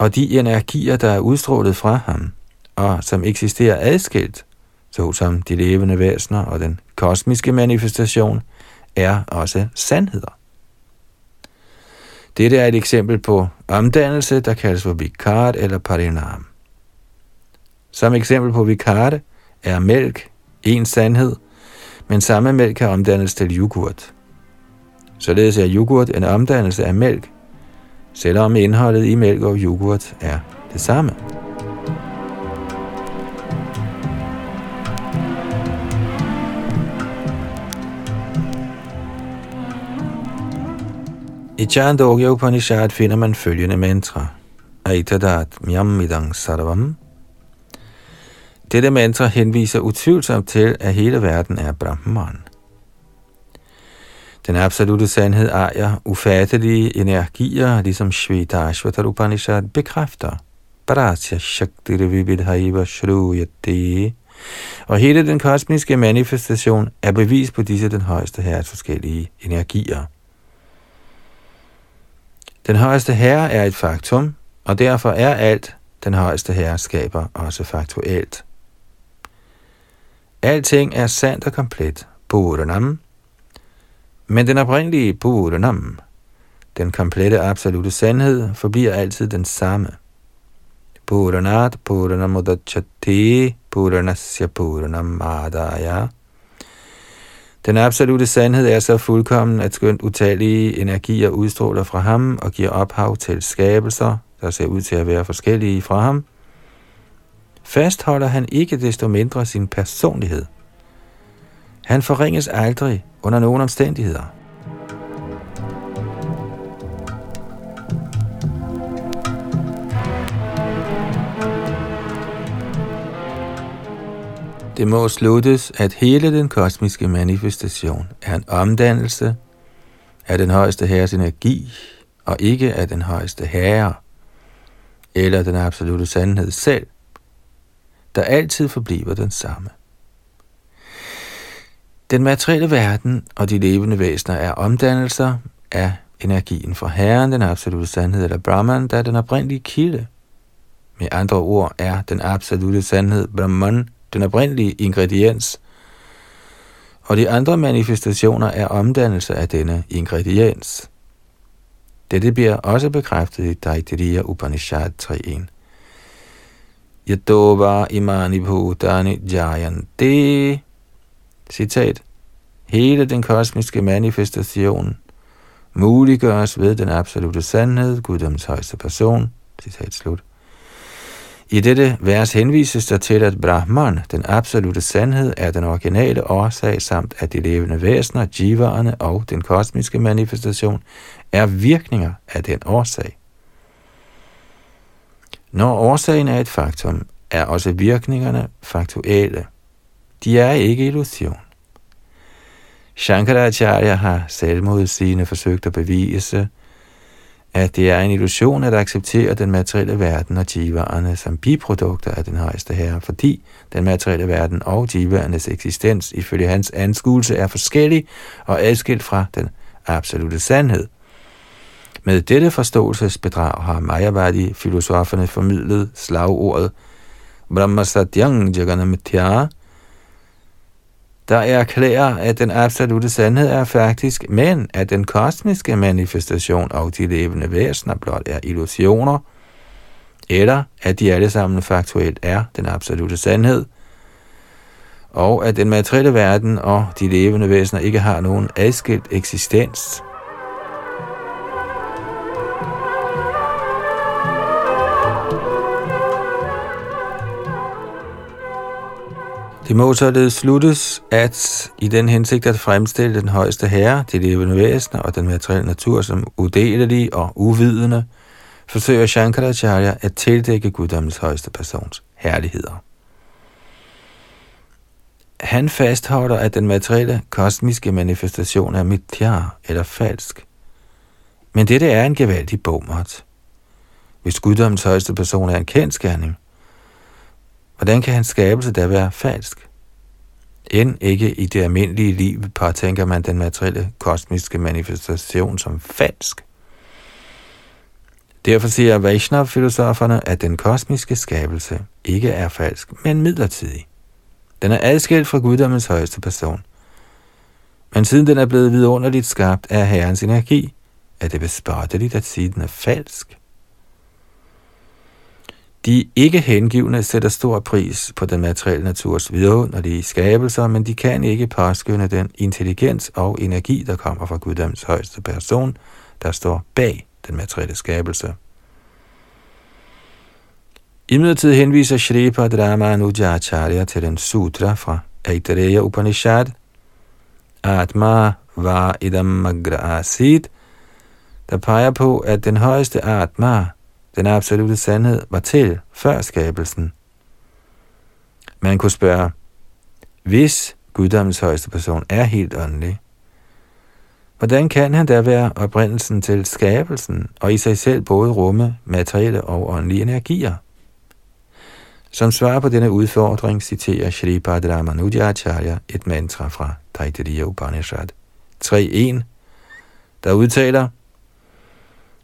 og de energier, der er udstrålet fra ham, og som eksisterer adskilt, såsom de levende væsener og den kosmiske manifestation, er også sandheder. Dette er et eksempel på omdannelse, der kaldes for vikart eller parinam. Som eksempel på vikarte er mælk en sandhed, men samme mælk kan omdannes til yoghurt. Således er yoghurt en omdannelse af mælk, selvom indholdet i mælk og yoghurt er det samme. I Chandogya Upanishad finder man følgende mantra. Aitadat myamidang sarvam. Dette mantra henviser utvivlsomt til, at hele verden er Brahman. Den absolute sandhed ejer ufattelige energier, ligesom Shvetashvatar Upanishad bekræfter. Parasya Shakti Vividhaiva Shruyate. Og hele den kosmiske manifestation er bevis på disse den højeste herres forskellige energier. Den højeste herre er et faktum, og derfor er alt, den højeste herre skaber, også faktuelt. Alting er sandt og komplet, Puranam, men den oprindelige Puranam, den komplette absolute sandhed, forbliver altid den samme. Puranat Puranamudachati Puranasya Puranamadaya den absolute sandhed er så fuldkommen, at skønt utallige energier udstråler fra ham og giver ophav til skabelser, der ser ud til at være forskellige fra ham, fastholder han ikke desto mindre sin personlighed. Han forringes aldrig under nogen omstændigheder. Det må sluttes, at hele den kosmiske manifestation er en omdannelse af den højeste herres energi, og ikke af den højeste herre, eller den absolute sandhed selv, der altid forbliver den samme. Den materielle verden og de levende væsener er omdannelser af energien fra Herren, den absolute sandhed eller Brahman, der er den oprindelige kilde. Med andre ord er den absolute sandhed Brahman den oprindelige ingrediens, og de andre manifestationer er omdannelser af denne ingrediens. Dette bliver også bekræftet i Daitiriya Upanishad 3.1. Yadova imani bhutani jayante. Citat. Hele den kosmiske manifestation muliggøres ved den absolute sandhed, Guddoms højeste person. Citat slut. I dette vers henvises der til, at Brahman, den absolute sandhed, er den originale årsag, samt at de levende væsener, jivaerne og den kosmiske manifestation er virkninger af den årsag. Når årsagen er et faktum, er også virkningerne faktuelle. De er ikke illusion. Shankaracharya har selvmodsigende forsøgt at bevise, at det er en illusion at acceptere den materielle verden og jivaerne som biprodukter af den højeste herre, fordi den materielle verden og jivaernes eksistens ifølge hans anskuelse er forskellig og adskilt fra den absolute sandhed. Med dette forståelsesbedrag har Mayavadi filosoferne formidlet slagordet Brahma Satyang Jaganamitya, der erklærer, at den absolute sandhed er faktisk, men at den kosmiske manifestation og de levende væsener blot er illusioner, eller at de alle sammen faktuelt er den absolute sandhed, og at den materielle verden og de levende væsener ikke har nogen adskilt eksistens. Det må således sluttes, at i den hensigt at fremstille den højeste herre, de levende væsener og den materielle natur som udelelige og uvidende, forsøger Shankaracharya at tildække guddommens højeste persons herligheder. Han fastholder, at den materielle kosmiske manifestation er mithya eller falsk. Men dette er en gevaldig bomert. Hvis guddommens højeste person er en kendskærning, Hvordan kan hans skabelse da være falsk? End ikke i det almindelige liv påtænker man den materielle kosmiske manifestation som falsk. Derfor siger Vaishnav-filosoferne, at den kosmiske skabelse ikke er falsk, men midlertidig. Den er adskilt fra guddommens højeste person. Men siden den er blevet vidunderligt skabt af Herrens energi, er det bespotteligt at sige, at den er falsk. De ikke hengivne sætter stor pris på den materielle naturs vidunderlige skabelser, men de kan ikke påskynde den intelligens og energi, der kommer fra Guddoms højeste person, der står bag den materielle skabelse. I midlertid henviser Shripad Acharya til den sutra fra Aitareya Upanishad, Atma var idam magra asid, der peger på, at den højeste Atma, den absolute sandhed, var til før skabelsen. Man kunne spørge, hvis guddommens højeste person er helt åndelig, hvordan kan han da være oprindelsen til skabelsen, og i sig selv både rumme materielle og åndelige energier? Som svar på denne udfordring citerer Shripad Ramanujacharya et mantra fra Taittiriya Upanishad 3.1, der udtaler,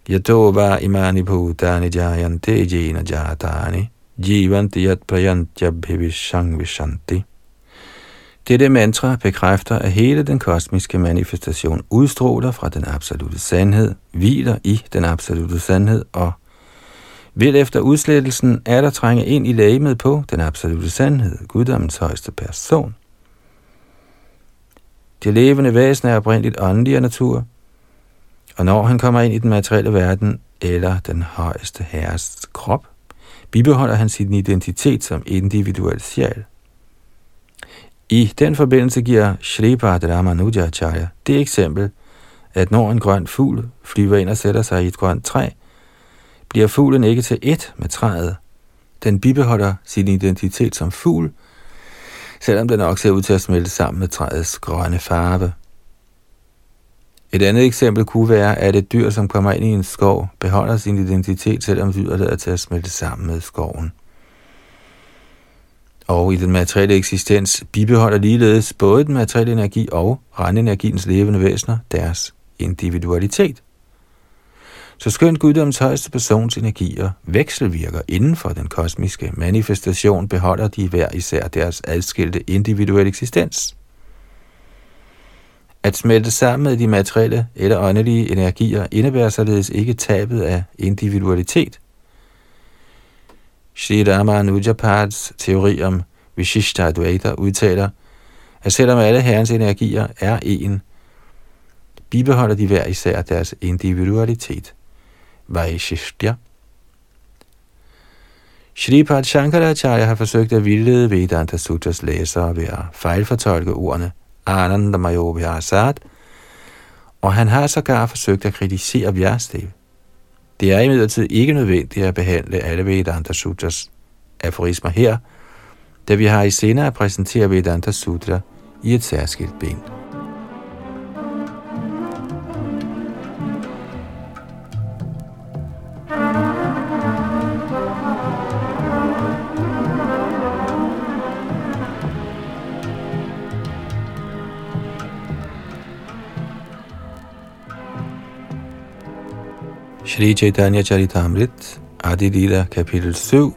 Yato va imani bhutani jayante jena jatani jivanti yat prayantya bhivishang vishanti. Dette mantra bekræfter, at hele den kosmiske manifestation udstråler fra den absolute sandhed, hviler i den absolute sandhed og vil efter udslettelsen er der trænge ind i lægemet på den absolute sandhed, guddommens højeste person. Det levende væsen er oprindeligt åndelig af natur, og når han kommer ind i den materielle verden eller den højeste herres krop, bibeholder han sin identitet som individuel sjæl. I den forbindelse giver Shripad Ramanujacharya det eksempel, at når en grøn fugl flyver ind og sætter sig i et grønt træ, bliver fuglen ikke til ét med træet. Den bibeholder sin identitet som fugl, selvom den også ser ud til at smelte sammen med træets grønne farve. Et andet eksempel kunne være, at et dyr, som kommer ind i en skov, beholder sin identitet, selvom dyret er til at smelte sammen med skoven. Og i den materielle eksistens bibeholder ligeledes både den materielle energi og rendenergiens levende væsener deres individualitet. Så skønt guddoms højeste persons energier vekselvirker inden for den kosmiske manifestation, beholder de hver især deres adskilte individuelle eksistens. At smelte sammen med de materielle eller åndelige energier indebærer således ikke tabet af individualitet. Shri Ramanujapads teori om Vishishta Advaita udtaler, at selvom alle herrens energier er en, bibeholder de hver især deres individualitet. Vaishishtya. Shripad Shankaracharya har forsøgt at vildlede Vedanta Sutras læsere ved at fejlfortolke ordene Anandamayo Vyasat, og han har sågar forsøgt at kritisere Vyastev. Det er imidlertid ikke nødvendigt at behandle alle Vedanta Sutras aforismer her, da vi har i senere at præsentere Vedanta Sutra i et særskilt ben. Shri Chaitanya Charitamrit, Adi Lila, kapitel 7,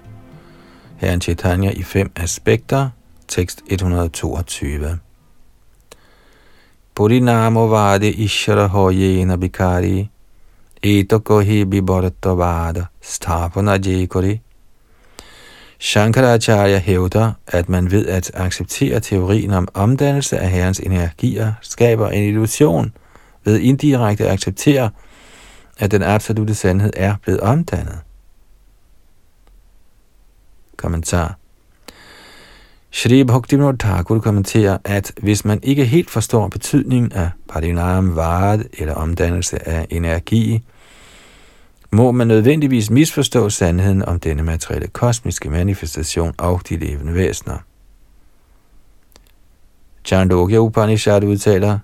Herren Chaitanya i fem aspekter, tekst 122. Purinamo vade ishara hoyena bikari, eto kohi vada, stapana jekori. Shankaracharya hævder, at man ved at acceptere teorien om omdannelse af herrens energier, skaber en illusion ved indirekte at acceptere, at den absolute sandhed er blevet omdannet. Kommentar Shri Bhaktivinoda Thakur kommenterer, at hvis man ikke helt forstår betydningen af parinam vard eller omdannelse af energi, må man nødvendigvis misforstå sandheden om denne materielle kosmiske manifestation og de levende væsener. Chandogya Upanishad udtaler,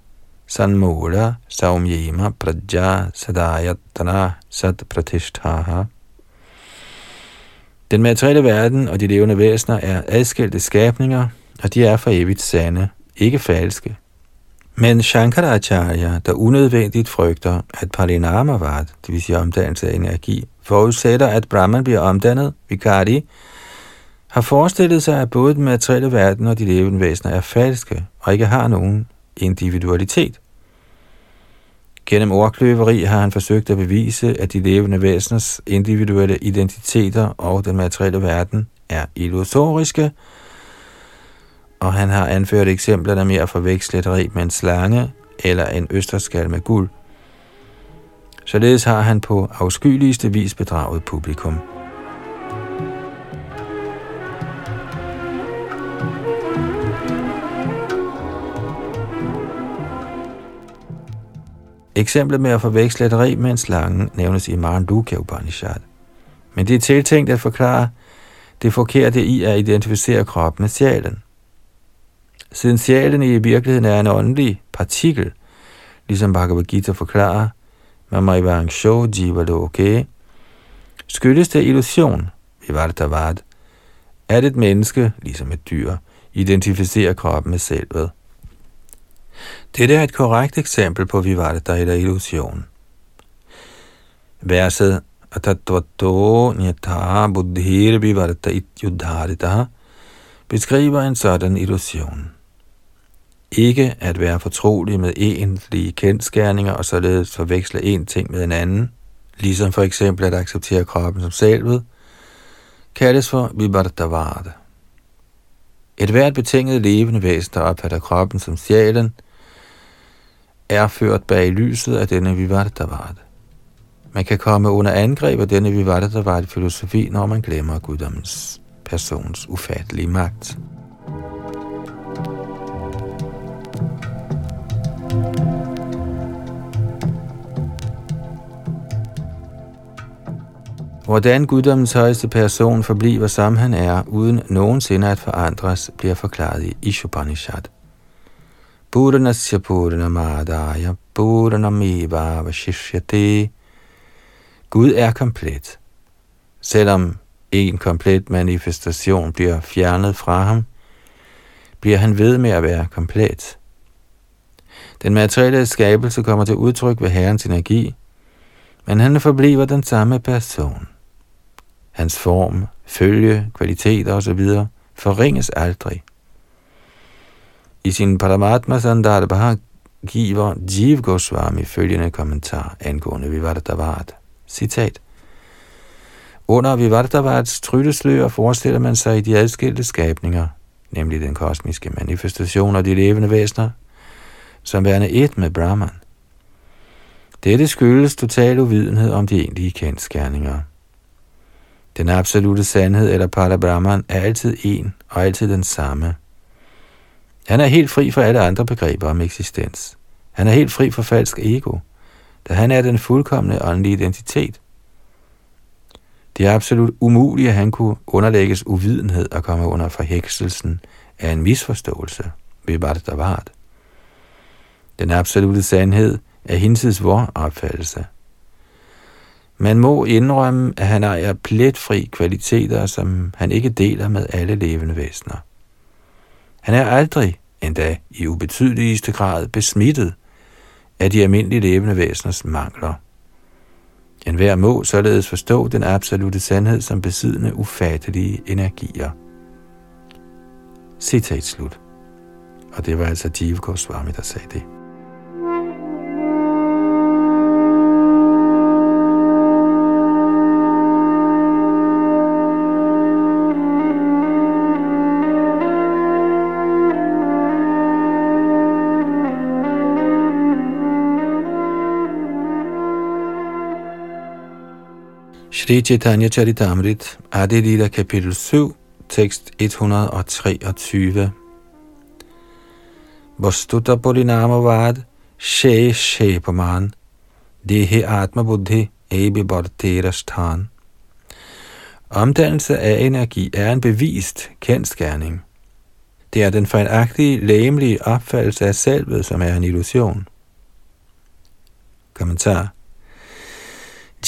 Sanmula Saumyema Praja Sadayatana Sat Pratishtaha. Den materielle verden og de levende væsener er adskilte skabninger, og de er for evigt sande, ikke falske. Men Shankaracharya, der unødvendigt frygter, at Parinamavad, det vil sige omdannelse af energi, forudsætter, at Brahman bliver omdannet, Vikari, har forestillet sig, at både den materielle verden og de levende væsener er falske og ikke har nogen individualitet. Gennem ordkløveri har han forsøgt at bevise, at de levende væseners individuelle identiteter og den materielle verden er illusoriske, og han har anført eksempler, der mere at forveksle et reb med en slange eller en østerskal med guld. Således har han på afskyeligste vis bedraget publikum. Eksemplet med at forveksle et rig med en slange nævnes i Marandukya Upanishad. Men det er tiltænkt at forklare det forkerte i at identificere kroppen med sjælen. Siden sjælen i virkeligheden er en åndelig partikel, ligesom Bhagavad Gita forklarer, Mamaivang Sho Jiva okay, skyldes det illusion, Vivartavad, at et menneske, ligesom et dyr, identificerer kroppen med selvet. Dette er et korrekt eksempel på Vivarta eller illusion. Verset Atatvato Nyata Buddhir Vivarta Ityudharita beskriver en sådan illusion. Ikke at være fortrolig med egentlige kendskærninger og således forveksle en ting med en anden, ligesom for eksempel at acceptere kroppen som selvet, kaldes for Vivartavada. Et hvert betinget levende væsen, der opfatter kroppen som sjælen, er ført bag lyset af denne Vivartavarta. Man kan komme under angreb af denne Vivartavarta-filosofi, når man glemmer guddommens persons ufattelige magt. Hvordan guddommens højeste person forbliver som han er, uden nogensinde at forandres, bliver forklaret i Ishopanishad. Purnasya Purnamadaya Purnameva Vashishyate Gud er komplet. Selvom en komplet manifestation bliver fjernet fra ham, bliver han ved med at være komplet. Den materielle skabelse kommer til udtryk ved Herrens energi, men han forbliver den samme person. Hans form, følge, kvaliteter osv. forringes aldrig. I sin Paramatma Sandarbha giver Jiv Goswami følgende kommentar angående Vivartavat. Citat. Under Vivartavats trylleslør forestiller man sig i de adskilte skabninger, nemlig den kosmiske manifestation og de levende væsener, som værende et med Brahman. Dette skyldes total uvidenhed om de egentlige kendskærninger. Den absolute sandhed eller Parabrahman er altid en og altid den samme. Han er helt fri for alle andre begreber om eksistens. Han er helt fri for falsk ego, da han er den fuldkommende åndelige identitet. Det er absolut umuligt, at han kunne underlægges uvidenhed og komme under forhekselsen af en misforståelse ved hvad der var. Den absolute sandhed er hinsides vor opfattelse. Man må indrømme, at han ejer pletfri kvaliteter, som han ikke deler med alle levende væsener. Han er aldrig, endda i ubetydeligste grad, besmittet af de almindelige levende væseners mangler. En hver må således forstå den absolute sandhed som besiddende ufattelige energier. Citat slut. Og det var altså Jiva Goswami, der sagde det. Shri Chaitanya Charitamrit, Adi kapitel 7, tekst 123. Vastuta Purinama Vad, She Shepaman, Dehe Atma Buddhi, Ebi Bharterastan. Omdannelse af energi er en bevist kendskærning. Det er den fejlagtige, læmelige opfattelse af selvet, som er en illusion. Kommentar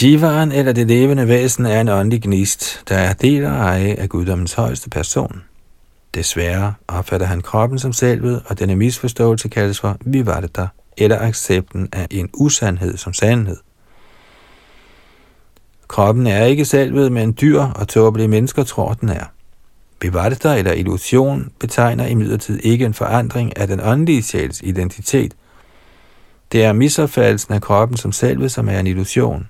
Jivaren eller det levende væsen er en åndelig gnist, der er del og eje af guddommens højeste person. Desværre opfatter han kroppen som selvet, og denne misforståelse kaldes for vivarta, eller accepten af en usandhed som sandhed. Kroppen er ikke selvet, men dyr og tåbelige mennesker tror, den er. Bevarter eller illusion betegner imidlertid ikke en forandring af den åndelige sjæls identitet. Det er misopfattelsen af kroppen som selvet, som er en illusion.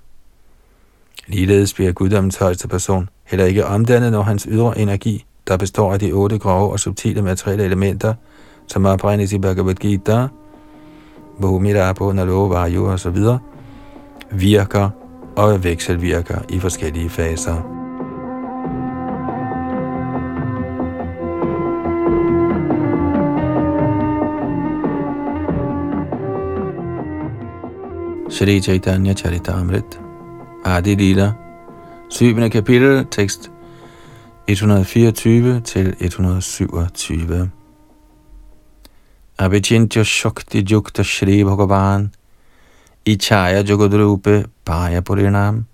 Ligeledes bliver guddommens højeste person heller ikke omdannet, når hans ydre energi, der består af de otte grove og subtile materielle elementer, som opregnes i Bhagavad Gita, Bhumira, Nalo, Vayu osv., virker og vekselvirker i forskellige faser. Shri Chaitanya Charitamrita Adi Lila 7. kapitel, tekst 124 til 127. Abhichintya Shakti Jukta Shri Bhagavan Ichaya Jogadrupe Bhaya Purinam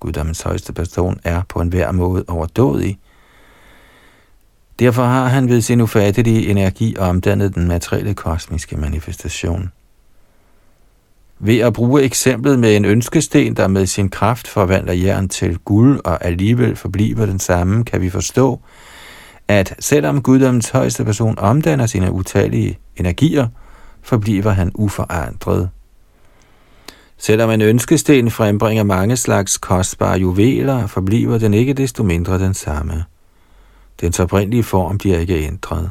Guddommens højeste person er på en hver måde overdådig. Derfor har han ved sin ufattelige energi omdannet den materielle kosmiske manifestation. Ved at bruge eksemplet med en ønskesten, der med sin kraft forvandler jern til guld og alligevel forbliver den samme, kan vi forstå, at selvom guddommens højeste person omdanner sine utallige energier, forbliver han uforandret. Selvom en ønskesten frembringer mange slags kostbare juveler, forbliver den ikke desto mindre den samme. Dens oprindelige form bliver ikke ændret.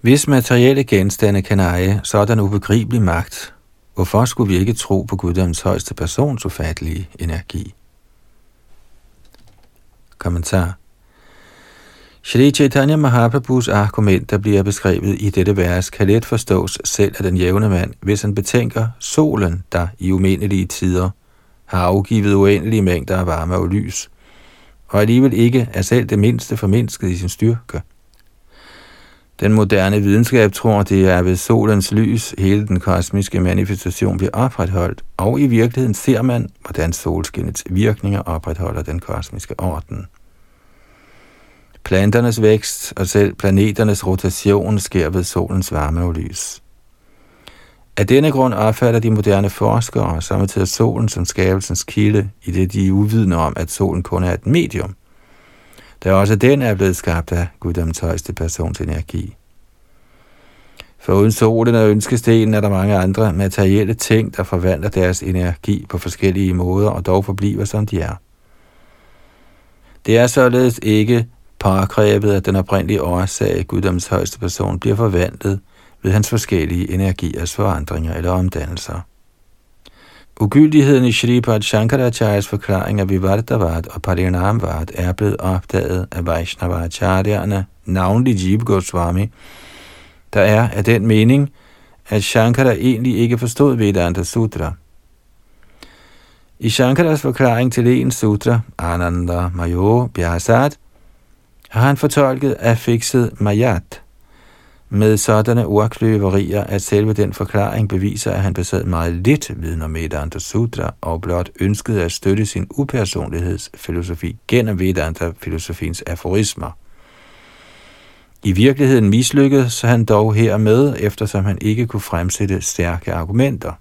Hvis materielle genstande kan eje sådan ubegribelig magt, Hvorfor skulle vi ikke tro på Guddoms højeste persons ufattelige energi? Kommentar Shri Chaitanya Mahaprabhus argument, der bliver beskrevet i dette vers, kan let forstås selv af den jævne mand, hvis han betænker solen, der i umindelige tider har afgivet uendelige mængder af varme og lys, og alligevel ikke er selv det mindste formindsket i sin styrke. Den moderne videnskab tror, det er ved solens lys, hele den kosmiske manifestation bliver opretholdt, og i virkeligheden ser man, hvordan solskinnets virkninger opretholder den kosmiske orden. Planternes vækst og selv planeternes rotation sker ved solens varme og lys. Af denne grund opfatter de moderne forskere samtidig solen som skabelsens kilde, i det de er uvidende om, at solen kun er et medium – da også den er blevet skabt af guddoms højeste persons energi. For uden solen og ønskestenen er der mange andre materielle ting, der forvandler deres energi på forskellige måder og dog forbliver som de er. Det er således ikke påkrævet, at den oprindelige årsag, guddoms højeste person, bliver forvandlet ved hans forskellige energiers forandringer eller omdannelser. Ugyldigheden i Shripad Shankaracharyas forklaring af Vivartavat og Parinamvat er blevet opdaget af Vaishnavacharyerne, navnlig Jeev Goswami, der er af den mening, at Shankara egentlig ikke forstod Vedanta Sutra. I Shankaras forklaring til en sutra, Ananda Mayo Bhyasat, har han fortolket affikset Mayat, med sådanne ordkløverier, at selve den forklaring beviser, at han besad meget lidt viden om Vedanta Sutra, og blot ønskede at støtte sin upersonlighedsfilosofi gennem Vedanta-filosofiens aforismer. I virkeligheden mislykkedes han dog hermed, eftersom han ikke kunne fremsætte stærke argumenter.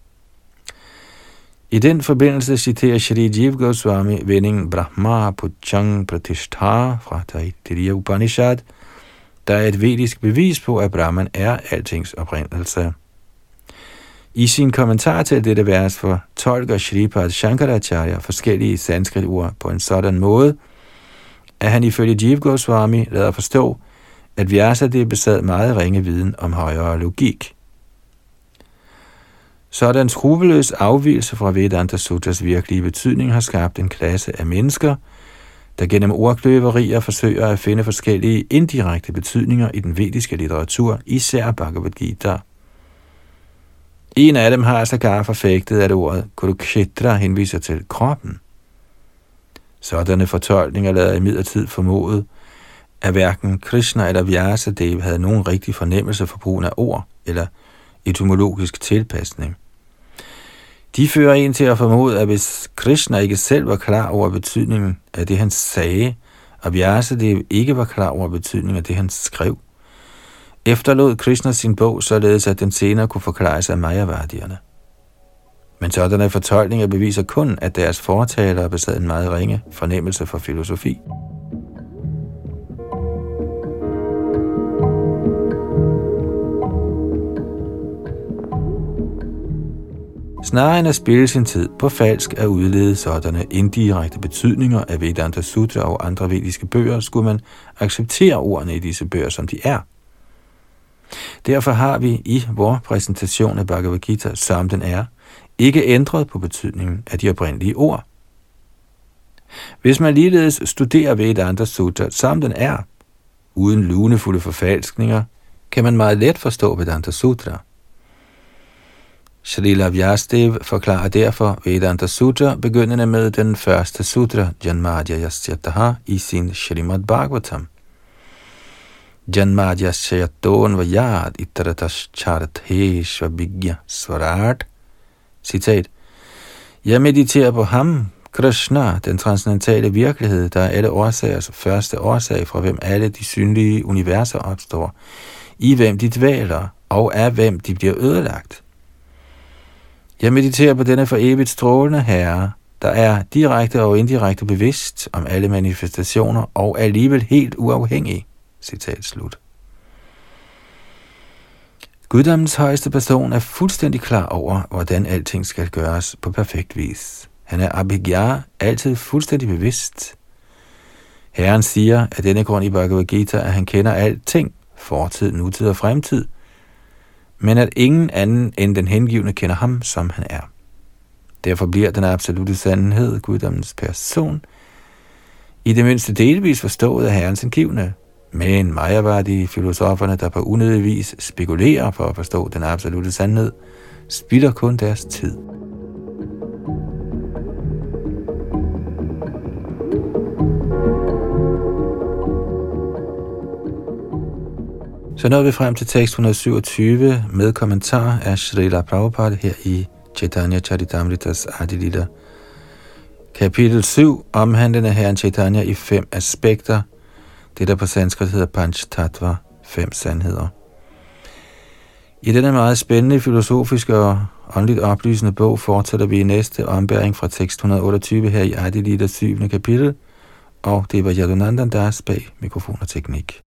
I den forbindelse citerer Shri Jiv Goswami vendingen Brahma Puchang Pratishtha fra Taittiriya Upanishad – der er et vedisk bevis på, at Brahman er altings oprindelse. I sin kommentar til dette vers fortolker Shripad Shankaracharya forskellige sanskrit-ord på en sådan måde, at han ifølge Jeev Goswami lader forstå, at det besad meget ringe viden om højere logik. Sådan skrupelløs afvielse fra Vedanta Sutras virkelige betydning har skabt en klasse af mennesker – der gennem ordkløverier forsøger at finde forskellige indirekte betydninger i den vediske litteratur, især Bhagavad Gita. En af dem har sågar forfægtet, at ordet Kurukshetra henviser til kroppen. Sådanne fortolkninger lader imidlertid formodet, at hverken Krishna eller Vyasadeva havde nogen rigtig fornemmelse for brugen af ord eller etymologisk tilpasning. De fører en til at formode, at hvis Krishna ikke selv var klar over betydningen af det, han sagde, og det ikke var klar over betydningen af det, han skrev, efterlod Krishna sin bog, således at den senere kunne forklares af Mayavardierne. Men sådanne fortolkninger beviser kun, at deres fortalere besad en meget ringe fornemmelse for filosofi. Snarere end at spille sin tid på falsk at udlede sådanne indirekte betydninger af Vedanta Sutra og andre vediske bøger, skulle man acceptere ordene i disse bøger, som de er. Derfor har vi i vores præsentation af Bhagavad Gita, som den er, ikke ændret på betydningen af de oprindelige ord. Hvis man ligeledes studerer Vedanta Sutra, som den er, uden lunefulde forfalskninger, kan man meget let forstå Vedanta Sutra. Srila Vyastev forklarer derfor Vedanta Sutra, begyndende med den første sutra, Janmadya Yasyataha, i sin Srimad Bhagavatam. Janmadya Shayaton Vayad Itaratas Charatheshva Bigya Svarat. Citat. Jeg mediterer på ham, Krishna, den transcendentale virkelighed, der er alle årsagers første årsag, fra hvem alle de synlige universer opstår, i hvem de dvæler, og af hvem de bliver ødelagt. Jeg mediterer på denne for evigt strålende herre, der er direkte og indirekte bevidst om alle manifestationer og alligevel helt uafhængig. Citat slut. Guddommens højeste person er fuldstændig klar over, hvordan alting skal gøres på perfekt vis. Han er abhigya, altid fuldstændig bevidst. Herren siger at denne grund i Bhagavad Gita, at han kender alting, fortid, nutid og fremtid, men at ingen anden end den hengivne kender ham, som han er. Derfor bliver den absolute sandhed, guddommens person, i det mindste delvis forstået af herrens hengivne, men de filosoferne, der på unødig vis spekulerer for at forstå den absolute sandhed, spilder kun deres tid. Så nåede vi frem til tekst 127 med kommentar af Srila Prabhupada her i Chaitanya Charitamritas Adilita. Kapitel 7 omhandlende herren Chaitanya i fem aspekter. Det der på sanskrit hedder Panch Tattva, fem sandheder. I denne meget spændende filosofiske og åndeligt oplysende bog fortsætter vi i næste ombæring fra tekst 128 her i Adilita 7. kapitel, og det var Yadunandan Das bag mikrofon og teknik.